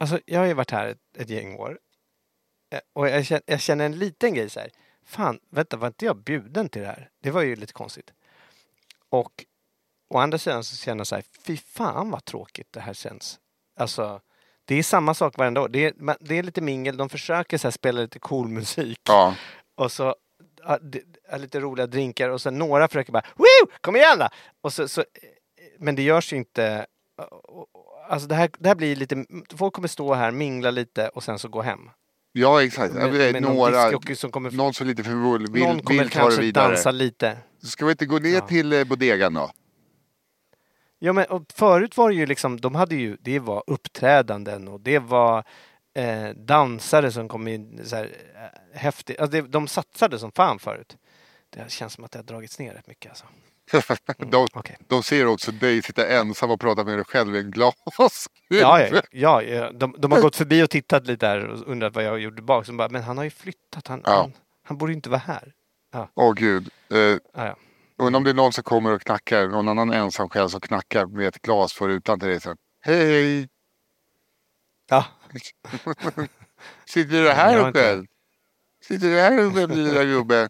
Alltså, jag har ju varit här ett, ett gäng år. Eh, Och jag känner, jag känner en liten grej så här. Fan, vänta, var inte jag bjuden till det här? Det var ju lite konstigt. Och å andra sidan så känner jag så här, fy fan vad tråkigt det här känns. Alltså, det är samma sak varenda år. Det är, det är lite mingel, de försöker så här spela lite cool musik. Ja. Och så ja, det, lite roliga drinkar och sen några försöker bara Woo! Kom igen då! Och så, så, men det görs ju inte. Alltså det här, det här blir lite, folk kommer stå här, mingla lite och sen så gå hem. Ja, exakt. Med, Med, någon några, discjockey som kommer, någon som lite för full vill, någon kommer vill kanske vidare. dansa lite. Ska vi inte gå ner Ja. till eh, bodegan då? Ja men förut var det ju liksom, de hade ju, det var uppträdanden och det var eh, dansare som kom in så här eh, häftigt. Alltså det, de satsade som fan förut. Det känns som att det har dragits ner rätt mycket alltså. de, okej. de ser också dig sitta ensam och prata med dig själv i en glaskub. Ja, ja, ja, ja. De, de har gått förbi och tittat lite där och undrat vad jag gjorde bak. Så bara, men han har ju flyttat. Han, Ja. han, han borde inte vara här. Åh gud. Eh, Ja, ja. undrar om det är någon som kommer och knackar, någon annan ensam själv som knackar med ett glas för utan till dig. Hej! ja. Sitter du här har inte-? Sitter du här själv lilla gubbe?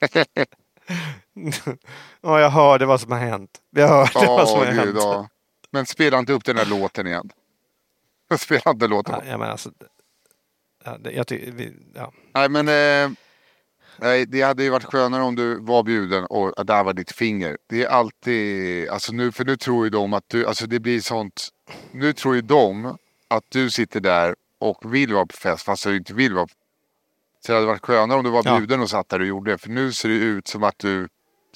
Ja, jag hörde vad som har hänt. Jag hörde vad som har Ja, hänt. ja. Men spela inte upp den här låten igen. Spela inte låten. Ja, ja, men alltså, ja, det, jag ty, vi, ja. Nej, men eh, det hade ju varit skönare om du var bjuden och där var ditt finger. Det är alltid, alltså nu, för nu tror ju de att du, alltså det blir sånt. Nu tror ju de att du sitter där och vill vara på fest fast du inte vill vara på Så det hade varit skönare om du var Ja. bjuden och satt där och gjorde det. För nu ser det ut som att du,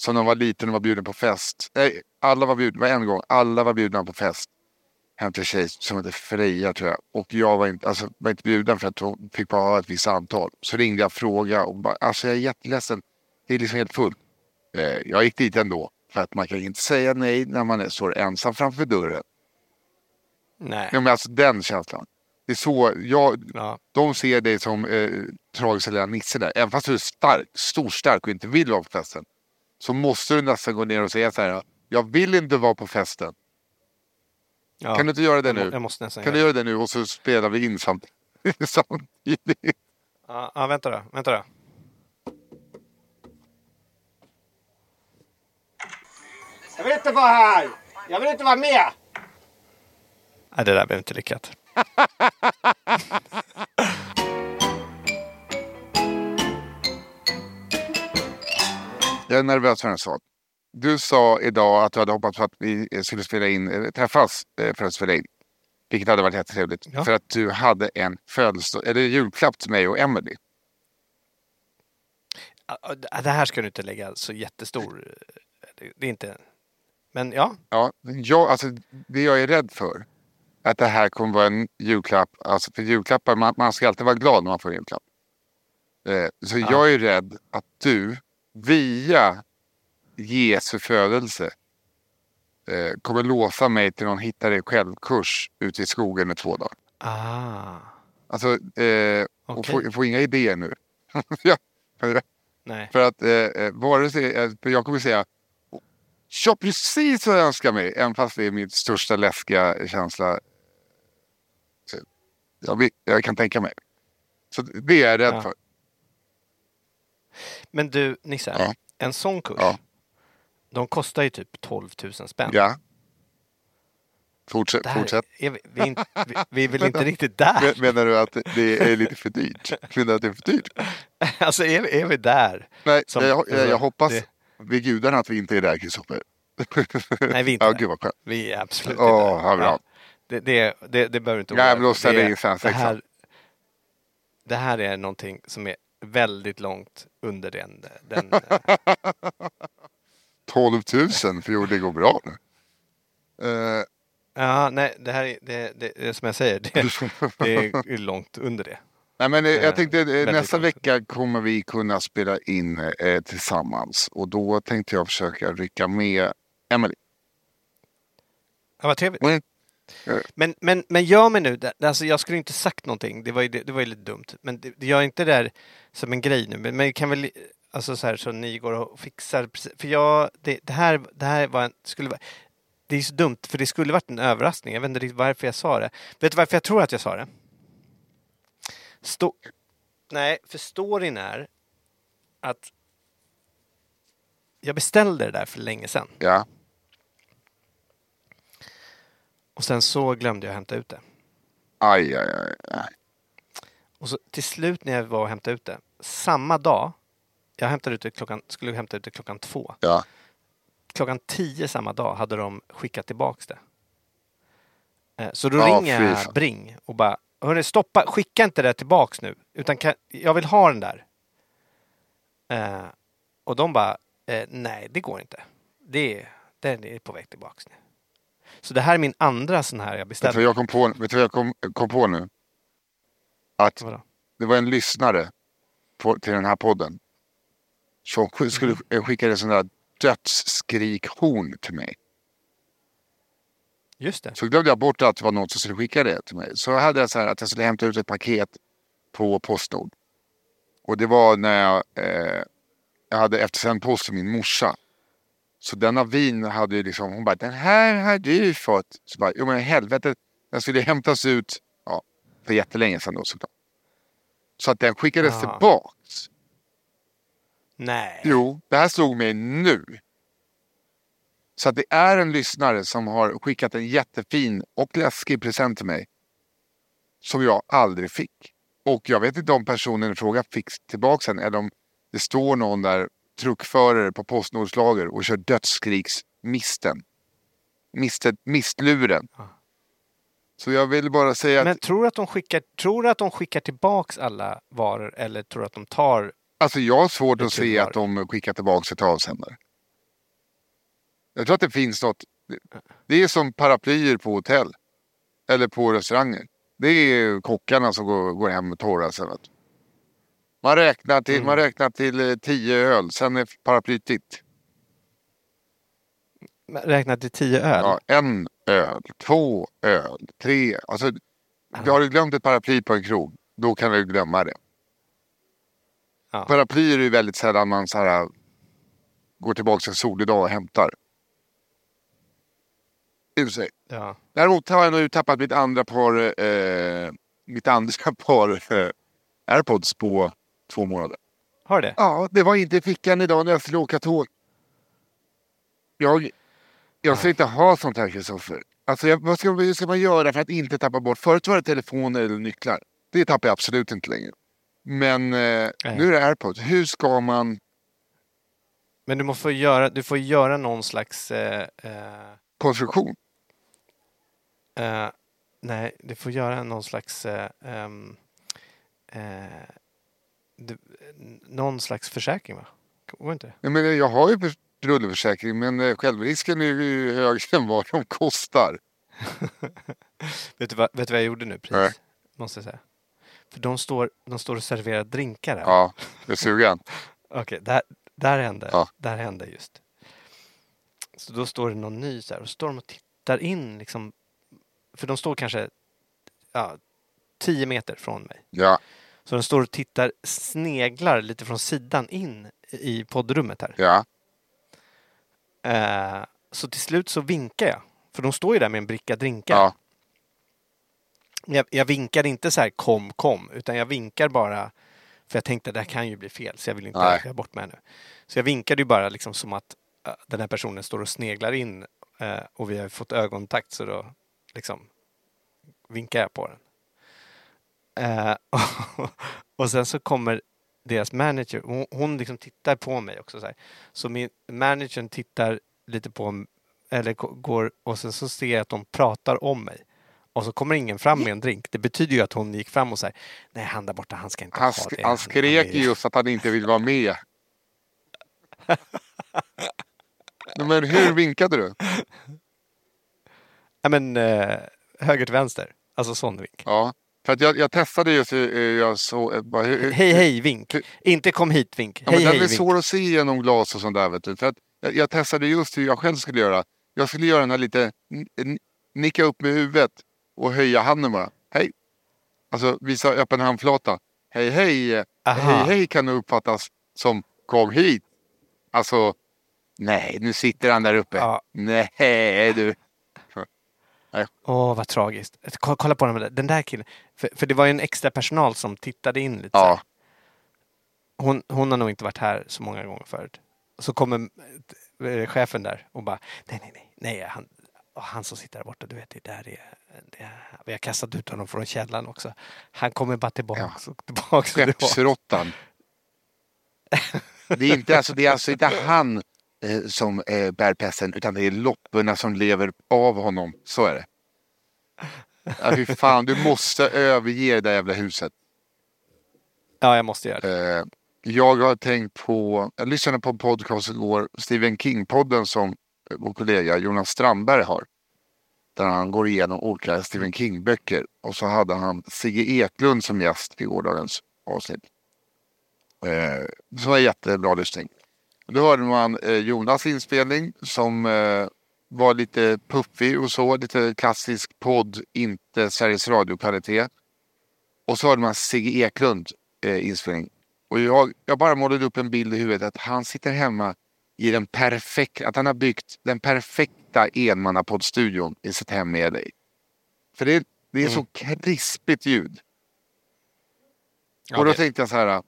som när man var liten och var bjuden på fest. Nej, alla var bjudna, var en gång, alla var bjudna på fest. Hem till en tjej som hette Freja tror jag. Och jag var inte, alltså, var inte bjuden för att hon fick bara ha ett visst antal. Så ringde jag och frågade och bara, alltså jag är jätteledsen. Det är liksom helt fullt. Eh, jag gick dit ändå. För att man kan inte säga nej när man står ensam framför dörren. Nej. Ja, men alltså den känslan. Det är så, jag, Ja. de ser dig som eh, tragiska lilla Nisse där. Även fast du är stark, stor stark och inte vill vara på festen. Så måste du nästan gå ner och säga så här. Jag vill inte vara på festen. Ja. Kan du inte göra det nu? Jag måste nästan Kan du göra göra det nu och så spelar vi in samt- samtidigt? Ja, ja, vänta då. Vänta då. Jag vill inte vara här! Jag vill inte vara med! Nej, det där blev inte lyckat. Jag är nervös för en sak. Du sa idag att du hade hoppats på att vi skulle spela in, eh, träffas eh, för att spela in. Vilket hade varit jättetrevligt. Ja. För att du hade en födelsedag, eller julklapp till mig och Emily. Ja, Det här ska du inte lägga så jättestor... det- Det är inte... Men ja. Ja, jag, alltså, det jag är rädd för att det här kommer vara en julklapp. Alltså för julklappar, man, man ska alltid vara glad när man får en julklapp. Eh, så jag är rädd att du via Jesu födelse eh, kommer låsa mig till någon hitta dig själv-kurs ute i skogen i två dagar. Ah. Alltså, eh, och få, få inga idéer nu. ja, Nej. för att eh, eh, vare sig, eh, jag kommer säga Ja, precis vad jag önskar mig. Även fast det är min största läskiga känsla. Så, Jag, vet- jag kan tänka mig. Så det är jag rädd Ja. för. Men du, Nisse. Ja. En sån kurs. Ja. De kostar ju typ 12 000 spänn. Ja. Fortsätt. Fortsätt. Vi, vi, inte, vi, vi är väl inte riktigt där? Men- Menar du att det är lite för dyrt? Menar du att det är för dyrt? Alltså är, vi- är vi där? Nej, Som- jag, jag, jag hoppas det- vid gudarna att vi inte är där, Kristoffer. Nej, vi är inte ja, där. Gud vad skönt. Vi är absolut inte där. vad bra. Det, det, det, det behöver du inte Ja, oroa dig för. här, det här är någonting som är väldigt långt under den. den 12 000 för det går bra nu. Eh, ja, nej, det här är, det, det, det som jag säger, det, det är långt under det. Nej, men eh, jag tänkte eh, väldigt nästa vecka kommer vi kunna spela in eh, tillsammans och då tänkte jag försöka rycka med Emily. Ja, vad trevligt. Men, Men, men, men gör mig nu, alltså jag skulle inte sagt någonting, det var ju, det, var ju lite dumt. Men det, det gör inte det där som en grej nu. Men, men kan väl, alltså så här så ni går och fixar, för jag, det, det här, det här var en, skulle vara, det är så dumt, för det skulle varit en överraskning. Jag vet inte riktigt varför jag sa det. Vet du varför jag tror att jag sa det? Stå, nej, för storyn är att jag beställde det där för länge sedan. ja, Och sen så glömde jag hämta ut det. aj, aj, aj, aj. Och så till slut när jag var och hämtade ut det, samma dag, jag hämtade ut det klockan, skulle hämta ut det klockan två. Ja. Klockan tio samma dag hade de skickat tillbaks det. Eh, Så då Ja, ringer jag. Bring och bara, hörni stoppa, skicka inte det tillbaks nu, utan kan, jag vill ha den där. Eh, och de bara, eh, nej det går inte. Det, den är på väg tillbaks nu. Så det här är min andra sån här jag Vet du beställde. vad jag kom på, vet jag kom, kom på nu? Att Vadå? det var en lyssnare på, till den här podden som sk- skulle Mm. skicka en sån där dödsskrikhorn till mig. Just det. Så glömde jag bort att det var någon som skulle skicka det till mig. Så hade jag så här att jag skulle hämta ut ett paket på Postnord. Och det var när jag, eh, jag hade eftersänd post till min morsa. Så denna vin hade ju liksom, hon bara, den här har du fått. Så bara, jo men helvete, den skulle hämtas ut ja, för jättelänge sedan då såklart. Så att den skickades tillbaks. Nej. Jo, det här slog mig nu. Så att det är en lyssnare som har skickat en jättefin och läskig present till mig. Som jag aldrig fick. Och jag vet inte om personen i fråga fick tillbaka den eller om det står någon där truckförare på Postnordslager och kör dödsskriksmisten. Mistet, mistluren. Så jag vill bara säga att Men tror du att de skickar, tror att de skickar tillbaks alla varor eller tror du att de tar... Alltså jag har svårt att se att de skickar tillbaka ett avsändare. Jag tror att det finns något. Det är som paraplyer på hotell. Eller på restauranger. Det är kockarna som går, går hem med torra sen. Man räknar till, man räknar till eh, tio öl, sen är paraplyet ditt. Räknat till tio öl? Ja, en öl, två öl, tre. Alltså, har du glömt ett paraply på en krog, då kan du glömma det. Ja. Paraplyer är ju väldigt sällan man så här, går tillbaka en solig dag och hämtar. I och för sig. Ja. Däremot har jag nog tappat mitt andra par, eh, mitt andra par eh, airpods på två månader. Har det? Ja, det var inte i fickan idag när jag skulle åka tåg. Jag, jag ska inte ha sånt här Kristoffer. Alltså, jag, vad ska, vad ska man göra för att inte tappa bort? Förut var det telefoner eller nycklar. Det tappar jag absolut inte längre. Men eh, nu är det airpods. Hur ska man... Men du måste göra, du får göra någon slags... Eh, eh, Konstruktion? eh, nej, du får göra någon slags... Eh, ehm, eh, du, någon slags försäkring va? Går inte? Jag, menar, jag har ju för- rullförsäkring men eh, självrisken är ju högre än vad de kostar. Vet du, vad, vet du vad jag gjorde nu precis? Nej. Måste jag säga. För de står, de står och serverar drinkar här. Ja, det är sugen. Okej, där, där hände Ja. Där hände just. Så då står det någon ny så här och står de och tittar in liksom. För de står kanske ja, tio meter från mig. Ja, Så de står och tittar, sneglar lite från sidan in i poddrummet här. ja, Eh, så till slut så vinkar jag. För de står ju där med en bricka drinkar. ja. Jag, jag vinkar inte så här kom, kom, utan jag vinkar bara för jag tänkte det här kan ju bli fel så jag vill inte Nej. bort mig nu. Så jag vinkade ju bara liksom som att eh, den här personen står och sneglar in eh, och vi har fått ögonkontakt så då liksom vinkar jag på den. Eh, och sen så kommer deras manager, hon, hon liksom tittar på mig också så här. Så min managern tittar lite på eller gå- går och sen så ser jag att de pratar om mig. Och så kommer ingen fram med en drink. Det betyder ju att hon gick fram och sa nej han där borta han ska inte Han, ha det. han skrek är- just att han inte vill vara med. Men hur vinkade du? Ja men eh, höger till vänster. Alltså sån vink. Ja, för att jag, jag testade just hur jag såg... eh, Bara, Hej hej vink. hur- Inte kom hit vink. Ja, Hej men hej den är vink. svår att se genom glas och sånt där. Vet du. För att jag, jag testade just hur jag själv skulle göra. Jag skulle göra den här lite... Nicka upp med huvudet och höja handen bara. Hej! Alltså visa öppen handflata. Hej hej! eh, Aha. Hej hej kan uppfattas som kom hit. Alltså, nej nu sitter han där uppe. Ja. Nej du. Åh vad tragiskt. Ko- Kolla på den där, den där killen. För, för det var ju en extra personal som tittade in lite. Ja, Hon, hon har nog inte varit här så många gånger förut. Så kommer eh, chefen där och bara nej nej nej. nej han, han som sitter där borta, du vet det där är, det är vi har kastat ut honom från källaren också. Han kommer bara tillbaks. och tillbaks. skeppsråttan. Det är, inte, alltså, det är alltså inte han eh, som eh, bär pesten utan det är lopporna som lever av honom. Så är det. Ja, fy fan, du måste överge det där jävla huset. Ja, jag måste göra det. Eh, jag har tänkt på, jag lyssnade på en podcast igår, Stephen King-podden som vår kollega Jonas Strandberg har. Där han går igenom olika Stephen King-böcker. Och så hade han Sigge Eklund som gäst i gårdagens avsnitt. Eh, så var jättebra lyssning. Då hörde man eh, Jonas inspelning som eh, var lite puffig och så, lite klassisk podd, inte Sveriges Radio-kvalitet. Och så hörde man Sigge Eklund eh, inspelning. Och jag, jag bara målade upp en bild i huvudet att han sitter hemma i den perfekta, att han har byggt den perfekta enmannapoddstudion i sitt hem i LA. För det, det är så krispigt ljud. Ja, och då det- tänkte jag så här,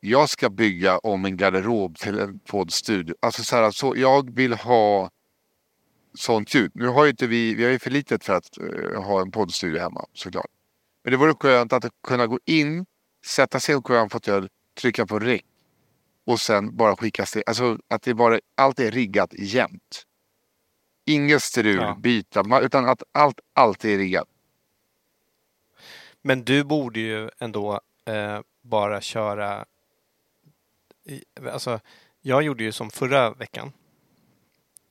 jag ska bygga om en garderob till en poddstudio. Alltså så här, så jag vill ha sånt ljud. Nu har ju inte vi, vi har ju för litet för att eh, ha en poddstudio hemma såklart. Men det vore skönt att kunna gå in, sätta sig i en fåtölj, trycka på rec och sen bara skicka det. Alltså att det bara, allt är riggat jämt. Inget strul, Ja. byta, utan att allt alltid är riggat. Men du borde ju ändå eh, bara köra... Alltså, jag gjorde ju som förra veckan.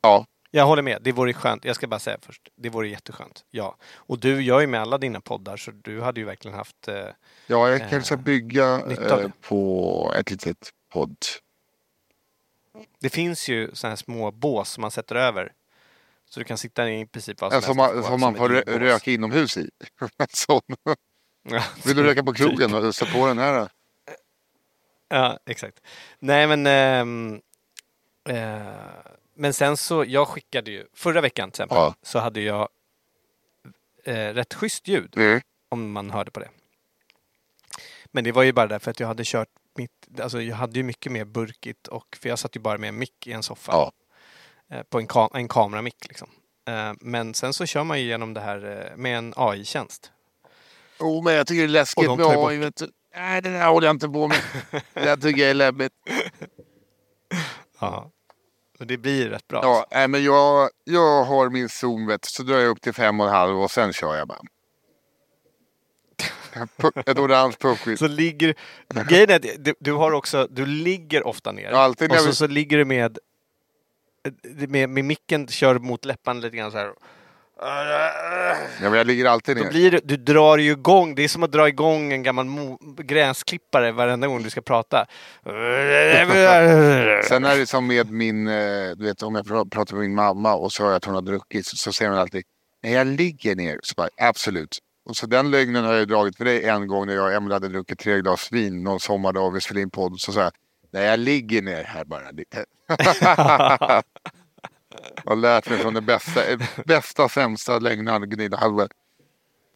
Ja, Jag håller med. Det vore skönt. Jag ska bara säga först. Det vore jätteskönt. Ja. Och du gör ju med alla dina poddar så du hade ju verkligen haft... Eh, ja jag kanske ska bygga eh, på ett litet podd. det finns ju sådana här små bås som man sätter över. Så du kan sitta i princip vad som helst man, och få som man får röka inomhus i. Vill du röka på typ. krogen och sätta på den här? Ja, exakt. Nej, men... ehm, eh, men sen så, jag skickade ju, förra veckan till exempel, Ja. så hade jag eh, rätt schysst ljud, Mm. om man hörde på det. Men det var ju bara därför att jag hade kört mitt, alltså jag hade ju mycket mer burkigt och, för jag satt ju bara med en mick i en soffa. Ja. Eh, på en, ka- en kameramick liksom. Men sen så kör man ju igenom det här med en AI-tjänst. Oh, men jag tycker det är läskigt de med bort- AI. du. Nej, det där håller jag inte på med. det där tycker jag är läbbigt. Ja. Och det blir rätt bra. Ja, nej, men jag, jag har min zon, vet så drar jag upp till fem och en halv och sen kör jag bara. Ett orange puffskydd. Så ligger... Grejen är att du, du har också... Du ligger ofta ner. Ja, alltid när och så, vi- så ligger du med, med... Med micken kör mot läpparna lite grann så här. Ja, men jag ligger alltid Då ner. blir det, du drar ju igång. Det är som att dra igång en gammal mo, gräsklippare varenda gång du ska prata. Sen är det som med min, eh, du vet om jag pr- pratar med min mamma och så hör jag att hon har druckit så, så säger hon alltid Nej jag ligger ner. Så bara, absolut. Och så den lögnen har jag dragit för dig en gång när jag och Emelie hade druckit tre glas vin någon sommardag och vi spelade in podd. Så sa jag Nej jag ligger ner här bara. jag har lärt mig från den bästa, eh, bästa sämsta lögnaren Gunilla Hallberg.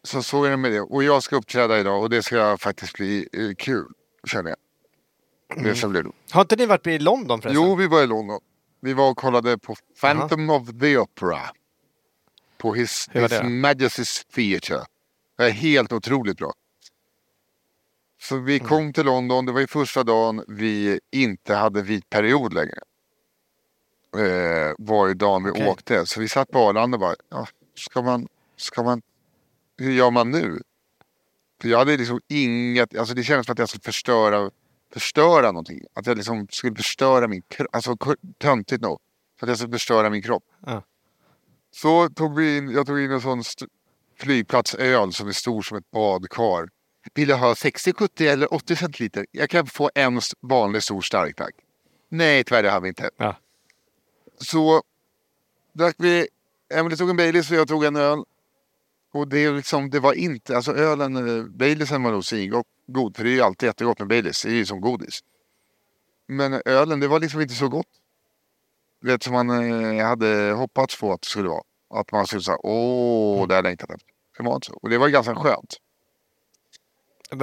Så så är det med det. Och jag ska uppträda idag och det ska faktiskt bli eh, kul känner jag. Det ska bli roligt. Har inte ni varit i London förresten? Jo, vi var i London. Vi var och kollade på Phantom of the Opera. På His, His? Majesty's Theatre. Det är helt otroligt bra. Så vi Mm. kom till London, det var ju första dagen vi inte hade vit period längre. Eh, var ju dagen vi Okej. åkte. Så vi satt på Arlanda och bara, ja, ska man, ska man, hur gör man nu? För jag hade liksom inget, alltså det kändes som att jag skulle förstöra, förstöra någonting. Att jag liksom skulle förstöra min kropp, alltså töntigt nog. Så att jag skulle förstöra min kropp. Ja. Så tog vi in, jag tog in en sån flygplatsöl som är stor som ett badkar. Vill du ha 60, 70 eller 80 centiliter? Jag kan få en vanlig stor stark tack. Nej, tyvärr det har vi inte. Ja. Så drack vi, Emelie tog en Baileys och jag tog en öl. Och det, liksom, det var inte, alltså ölen, eh, Baileysen var nog svingod, god, för det är ju alltid jättegott med Baileys, det är ju som godis. Men ölen, det var liksom inte så gott. Det vet, som man eh, hade hoppats på att det skulle vara. Att man skulle säga, åh, det har jag längtat efter. Det var inte så. Och det var ganska skönt.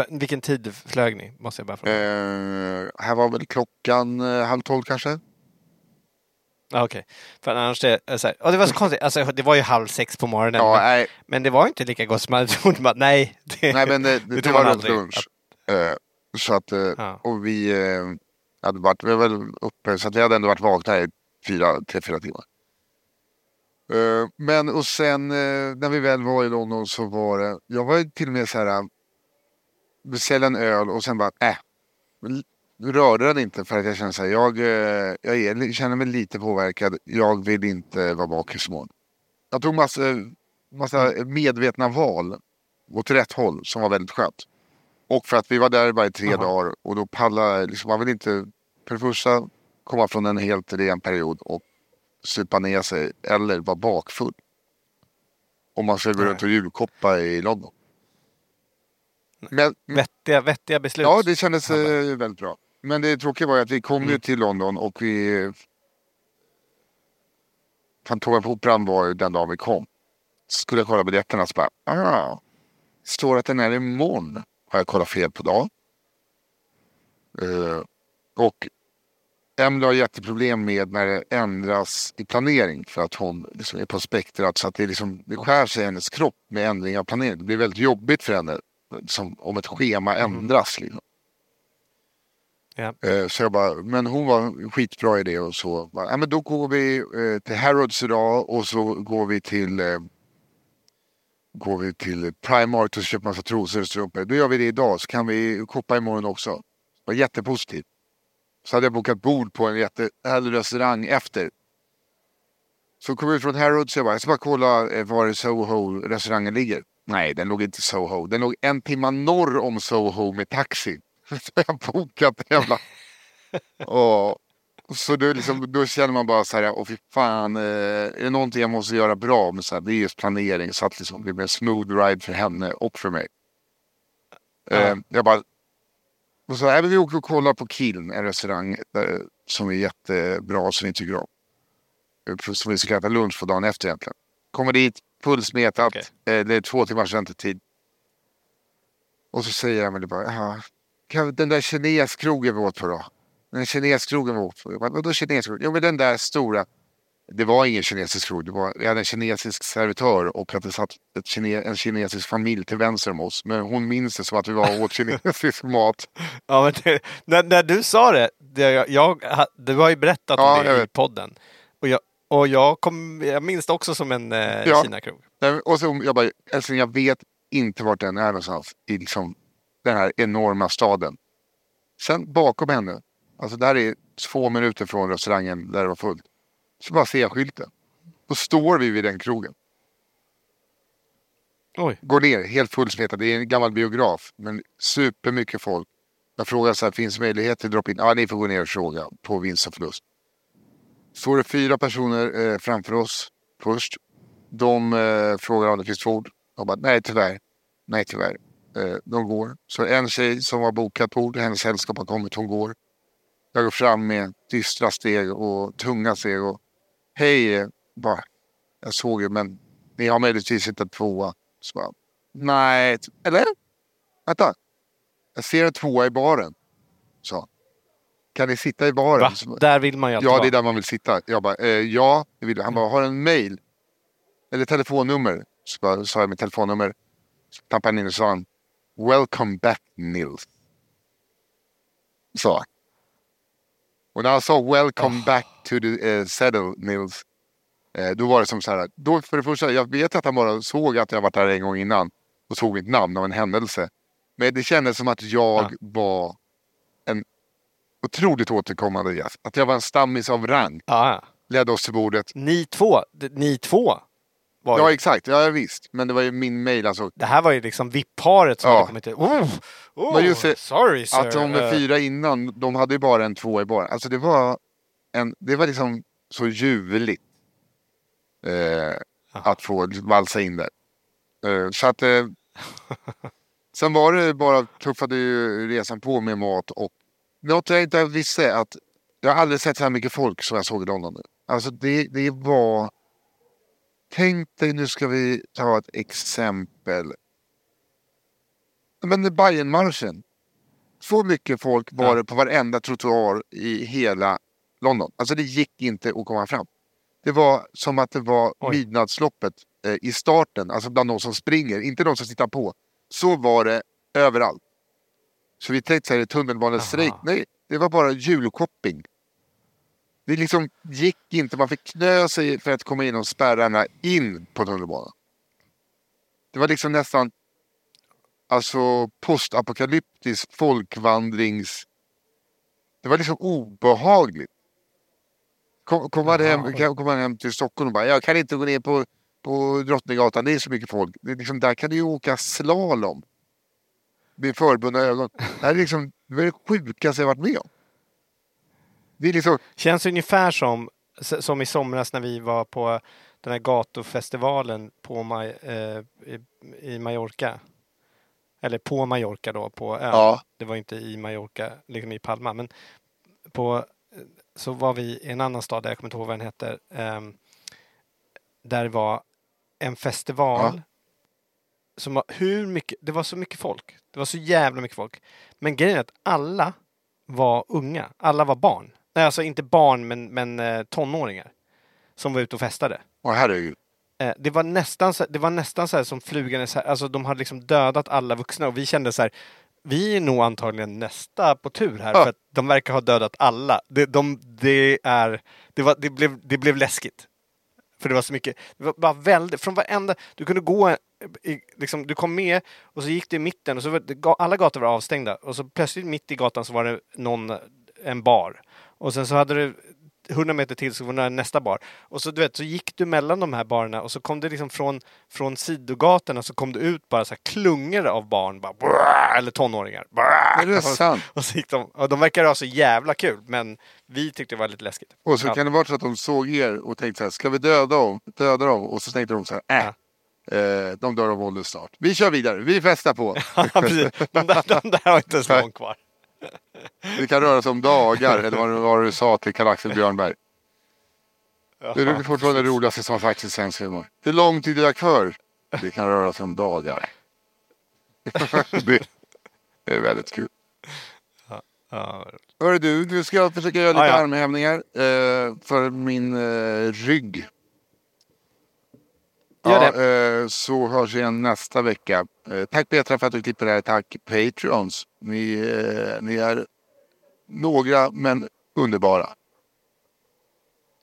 Vilken tid flög ni? Måste jag bara fråga. Eh, här var väl klockan eh, halv tolv kanske. Okej. För annars det, så här, och det var så konstigt. Alltså, det var ju halv sex på morgonen. Ja, men, men det var inte lika gott som man hade trott. Nej, det, nej men det, det det, var runt lunch. Eh, så att, eh, Ja. och vi eh, hade varit, vi var väl uppe, så att vi hade ändå varit vakna i fyra, tre, fyra timmar. Men och sen när vi väl var i London så var det, jag var till och med så här, beställa en öl och sen bara, äh, rörde den inte för att jag kände så här, jag, eh, jag är, känner mig lite påverkad, jag vill inte vara bakis imorgon. Jag tog massa, massa medvetna val åt rätt håll som var väldigt skönt. Och för att vi var där bara i tre Aha. dagar och då pallade, liksom, man vill inte, för det första komma från en helt ren period och supa ner sig eller vara bakfull. Om man ska gå runt och julkoppa i London. Men, vettiga, vettiga beslut. Ja, det kändes eh, väldigt bra. Men det tråkiga var ju att vi kom Mm. ju till London och vi... Fantomen på Operan var ju den dagen vi kom. Skulle jag kolla biljetterna så bara, ah, står att den är imorgon. Har jag kollat fel på dag? Eh, och Emily har jätteproblem med när det ändras i planering för att hon liksom är på spektrat så att det, liksom, det skär sig i hennes kropp med ändring av planering. Det blir väldigt jobbigt för henne som, om ett schema ändras. Liksom. Ja. Eh, så jag bara, men hon var skitbra i det och så. Ja, men då går vi eh, till Harrods idag och så går vi till eh, Går vi till Primark och köper massa trosor och strumpor. Då gör vi det idag så kan vi shoppa imorgon också. Det var jättepositivt. Så hade jag bokat bord på en jättehärlig restaurang efter. Så kom vi från Harrods och jag bara, jag ska bara kolla var Soho-restaurangen ligger. Nej, den låg inte i Soho. Den låg en timme norr om Soho med taxi. Jag har bokat en jävla... och, så då, liksom, då känner man bara så här, åh fy fan, eh, är det någonting jag måste göra bra med så här, det är just planering så att liksom, det blir en smooth ride för henne och för mig. Eh, jag bara, och så, men vi åker och kollar på Kiln, en restaurang där, som är jättebra som vi tycker om. Eh, Som vi ska äta lunch på dagen efter egentligen. Kommer dit, fullsmetat, Okej. eh, det är två timmars väntetid. Och så säger Emelie bara, "Jaha, kan den där kineskrogen vi åt på då? Den kineskrogen vi åt på? Vadå kineskrogen? Jo men den där stora. Det var ingen kinesisk krog, det var, vi hade en kinesisk servitör och det satt kine, en kinesisk familj till vänster om oss. Men hon minns det som att vi var och åt kinesisk mat. Ja, men det, när, när du sa det, det jag, jag, du har ju berättat Ja, om det i vet. podden. Och jag, och jag, kom, jag minns det också som en eh, Ja. Kina-krog. Och så jag bara, älskling jag vet inte vart den är någonstans i liksom den här enorma staden. Sen bakom henne, alltså där är två minuter från restaurangen där det var fullt. Så bara ser jag skylten. Då står vi vid den krogen. Oj. Går ner, helt fullsmetad. Det är en gammal biograf, men supermycket folk. Jag frågar så här, finns möjlighet till drop-in? Ja, ni får gå ner och fråga på vinst och förlust. Står det fyra personer eh, framför oss först. De eh, frågar om det finns bord. Jag bara, nej tyvärr. Nej tyvärr. Eh, de går. Så en tjej som har bokat bord, hennes sällskap har kommit, hon går. Jag går fram med dystra steg och tunga steg och hej, eh, bara, jag såg ju men ni har möjligtvis en tvåa. Så bara, nej, eller? Vänta. Jag ser en tvåa i baren. Så. Kan ni sitta i baren? Va? Så- Där vill man ju Ja, det är där man vill sitta. Jag bara, eh, ja, det vill jag. Han bara, har en mail? Eller telefonnummer? Så bara, sa jag mitt telefonnummer. Så tappade han in och sa han, Welcome back Nils. Sa han. Och när han sa welcome back to the uh, settle Nils. Eh, då var det som så här, då för det första, jag vet att han bara såg att jag varit där en gång innan. Och såg mitt namn av en händelse. Men det kändes som att jag Ja. var en otroligt återkommande gäst. Att jag var en stammis av rang. Ja, Ledde oss till bordet. ni två, ni två var Ja ju, exakt, ja visst. Men det var ju min mail alltså. Det här var ju liksom VIP-paret som Ja. hade kommit till. Oh, oh, Men just det, sorry sir. Att de Eh, fyra innan, de hade ju bara en tvåa i baren. Alltså det var, en, det var liksom så ljuvligt. Eh, att få valsa in där. Eh, så att eh, Sen var det bara, tuffade ju resan på med mat och något jag inte visste att jag har aldrig sett så här mycket folk som jag såg i London nu. Alltså det, det var... Tänk dig, nu ska vi ta ett exempel. Men Bajenmarschen. Så mycket folk var Ja. det på varenda trottoar i hela London. Alltså det gick inte att komma fram. Det var som att det var Oj. midnattsloppet eh, i starten, alltså bland de som springer, inte de som tittar på. Så var det överallt. Så vi tänkte så här, tunnelbanestrejk. Nej, det var bara julshopping. Det liksom gick inte, man fick knö sig för att komma in och spärrarna in på tunnelbanan. Det var liksom nästan alltså postapokalyptisk folkvandrings... Det var liksom obehagligt. Kom, kom, man hem, kom man hem till Stockholm och bara, jag kan inte gå ner på, på Drottninggatan, det är så mycket folk. Det är liksom, där kan du ju åka slalom. Med förbundna ögon. Det här är liksom det var det sjukaste jag varit med om. Det liksom, Känns ungefär som, som i somras när vi var på den här gatufestivalen på Maj, eh, i, i Mallorca. Eller på Mallorca då, på ön. Ja. Det var inte i Mallorca, liksom i Palma. Men på, så var vi i en annan stad, där jag kommer inte ihåg vad den heter. ehm, där det var en festival. Ja. Som var hur mycket, det var så mycket folk. Det var så jävla mycket folk. Men grejen är att alla var unga. Alla var barn. Nej, alltså inte barn, men, men eh, tonåringar. Som var ute och festade. Åh herregud. Eh, det var nästan så, det var nästan så här som flugan så här, alltså de hade liksom dödat alla vuxna och vi kände så här, vi är nog antagligen nästa på tur här Ja. för att de verkar ha dödat alla. Det, de, det, är, det, var, det, blev, det blev läskigt. För det var så mycket, det var bara väldigt, från varenda, du kunde gå, i, liksom, du kom med och så gick du i mitten och så var alla gator var avstängda och så plötsligt mitt i gatan så var det någon, en bar. Och sen så hade du 100 meter till så var det nästa bar. Och så du vet, så gick du mellan de här barerna och så kom det liksom från, från sidogatorna så kom det ut bara så här klungor av barn, bara, "Brrr", eller tonåringar. Brrr. Är det sant? Och så gick de, och de verkar ha så jävla kul, men vi tyckte det var lite läskigt. Och så Ja. kan det vara så att de såg er och tänkte så här, ska vi döda dem? Döda dem? Och så tänkte de så här, äh. Eh, de dör av ålder snart. Vi kör vidare, vi festar på. Ja. De där, de där har inte ens någon kvar. Det kan röra sig om dagar, eller vad, det var du sa till Karl-Axel Björnberg. Det är fortfarande det roligaste som faktiskt sänds humor. Hur lång tid är kvar? Det kan röra sig om dagar. det, det är väldigt kul. Ja, Hörru du, nu ska jag försöka göra lite Ja, ja. armhävningar eh, för min eh, rygg. Gör Ja, eh, så hörs vi igen nästa vecka. Eh, tack Petra för att du klipper det här. Tack Patreons. Ni, eh, ni är några men underbara.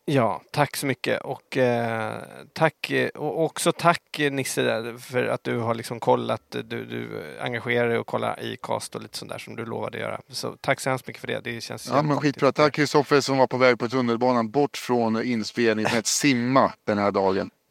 Ja, tack så mycket och eh, tack och också tack Nisse där för att du har liksom kollat, du, du engagerar dig och kollar i cast och lite sånt där som du lovade göra. Så tack så hemskt mycket för det. Det känns Ja, men skitbra. Tack Kristoffer som var på väg på tunnelbanan bort från inspelningen med att simma den här dagen.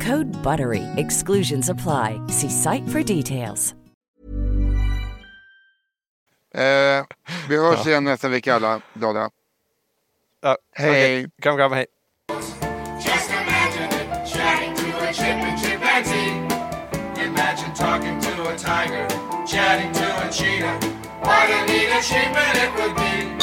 Code BUTTERY. Exclusions apply. See site for details. Eh, vi hörs igen nästa vecka alla glada. Ja, Hej. okej. Kram, kram, hej. Just imagine it, chatting to a chip and chimpanzee. Imagine talking to a tiger, chatting to a cheetah. What a neat achievement it would be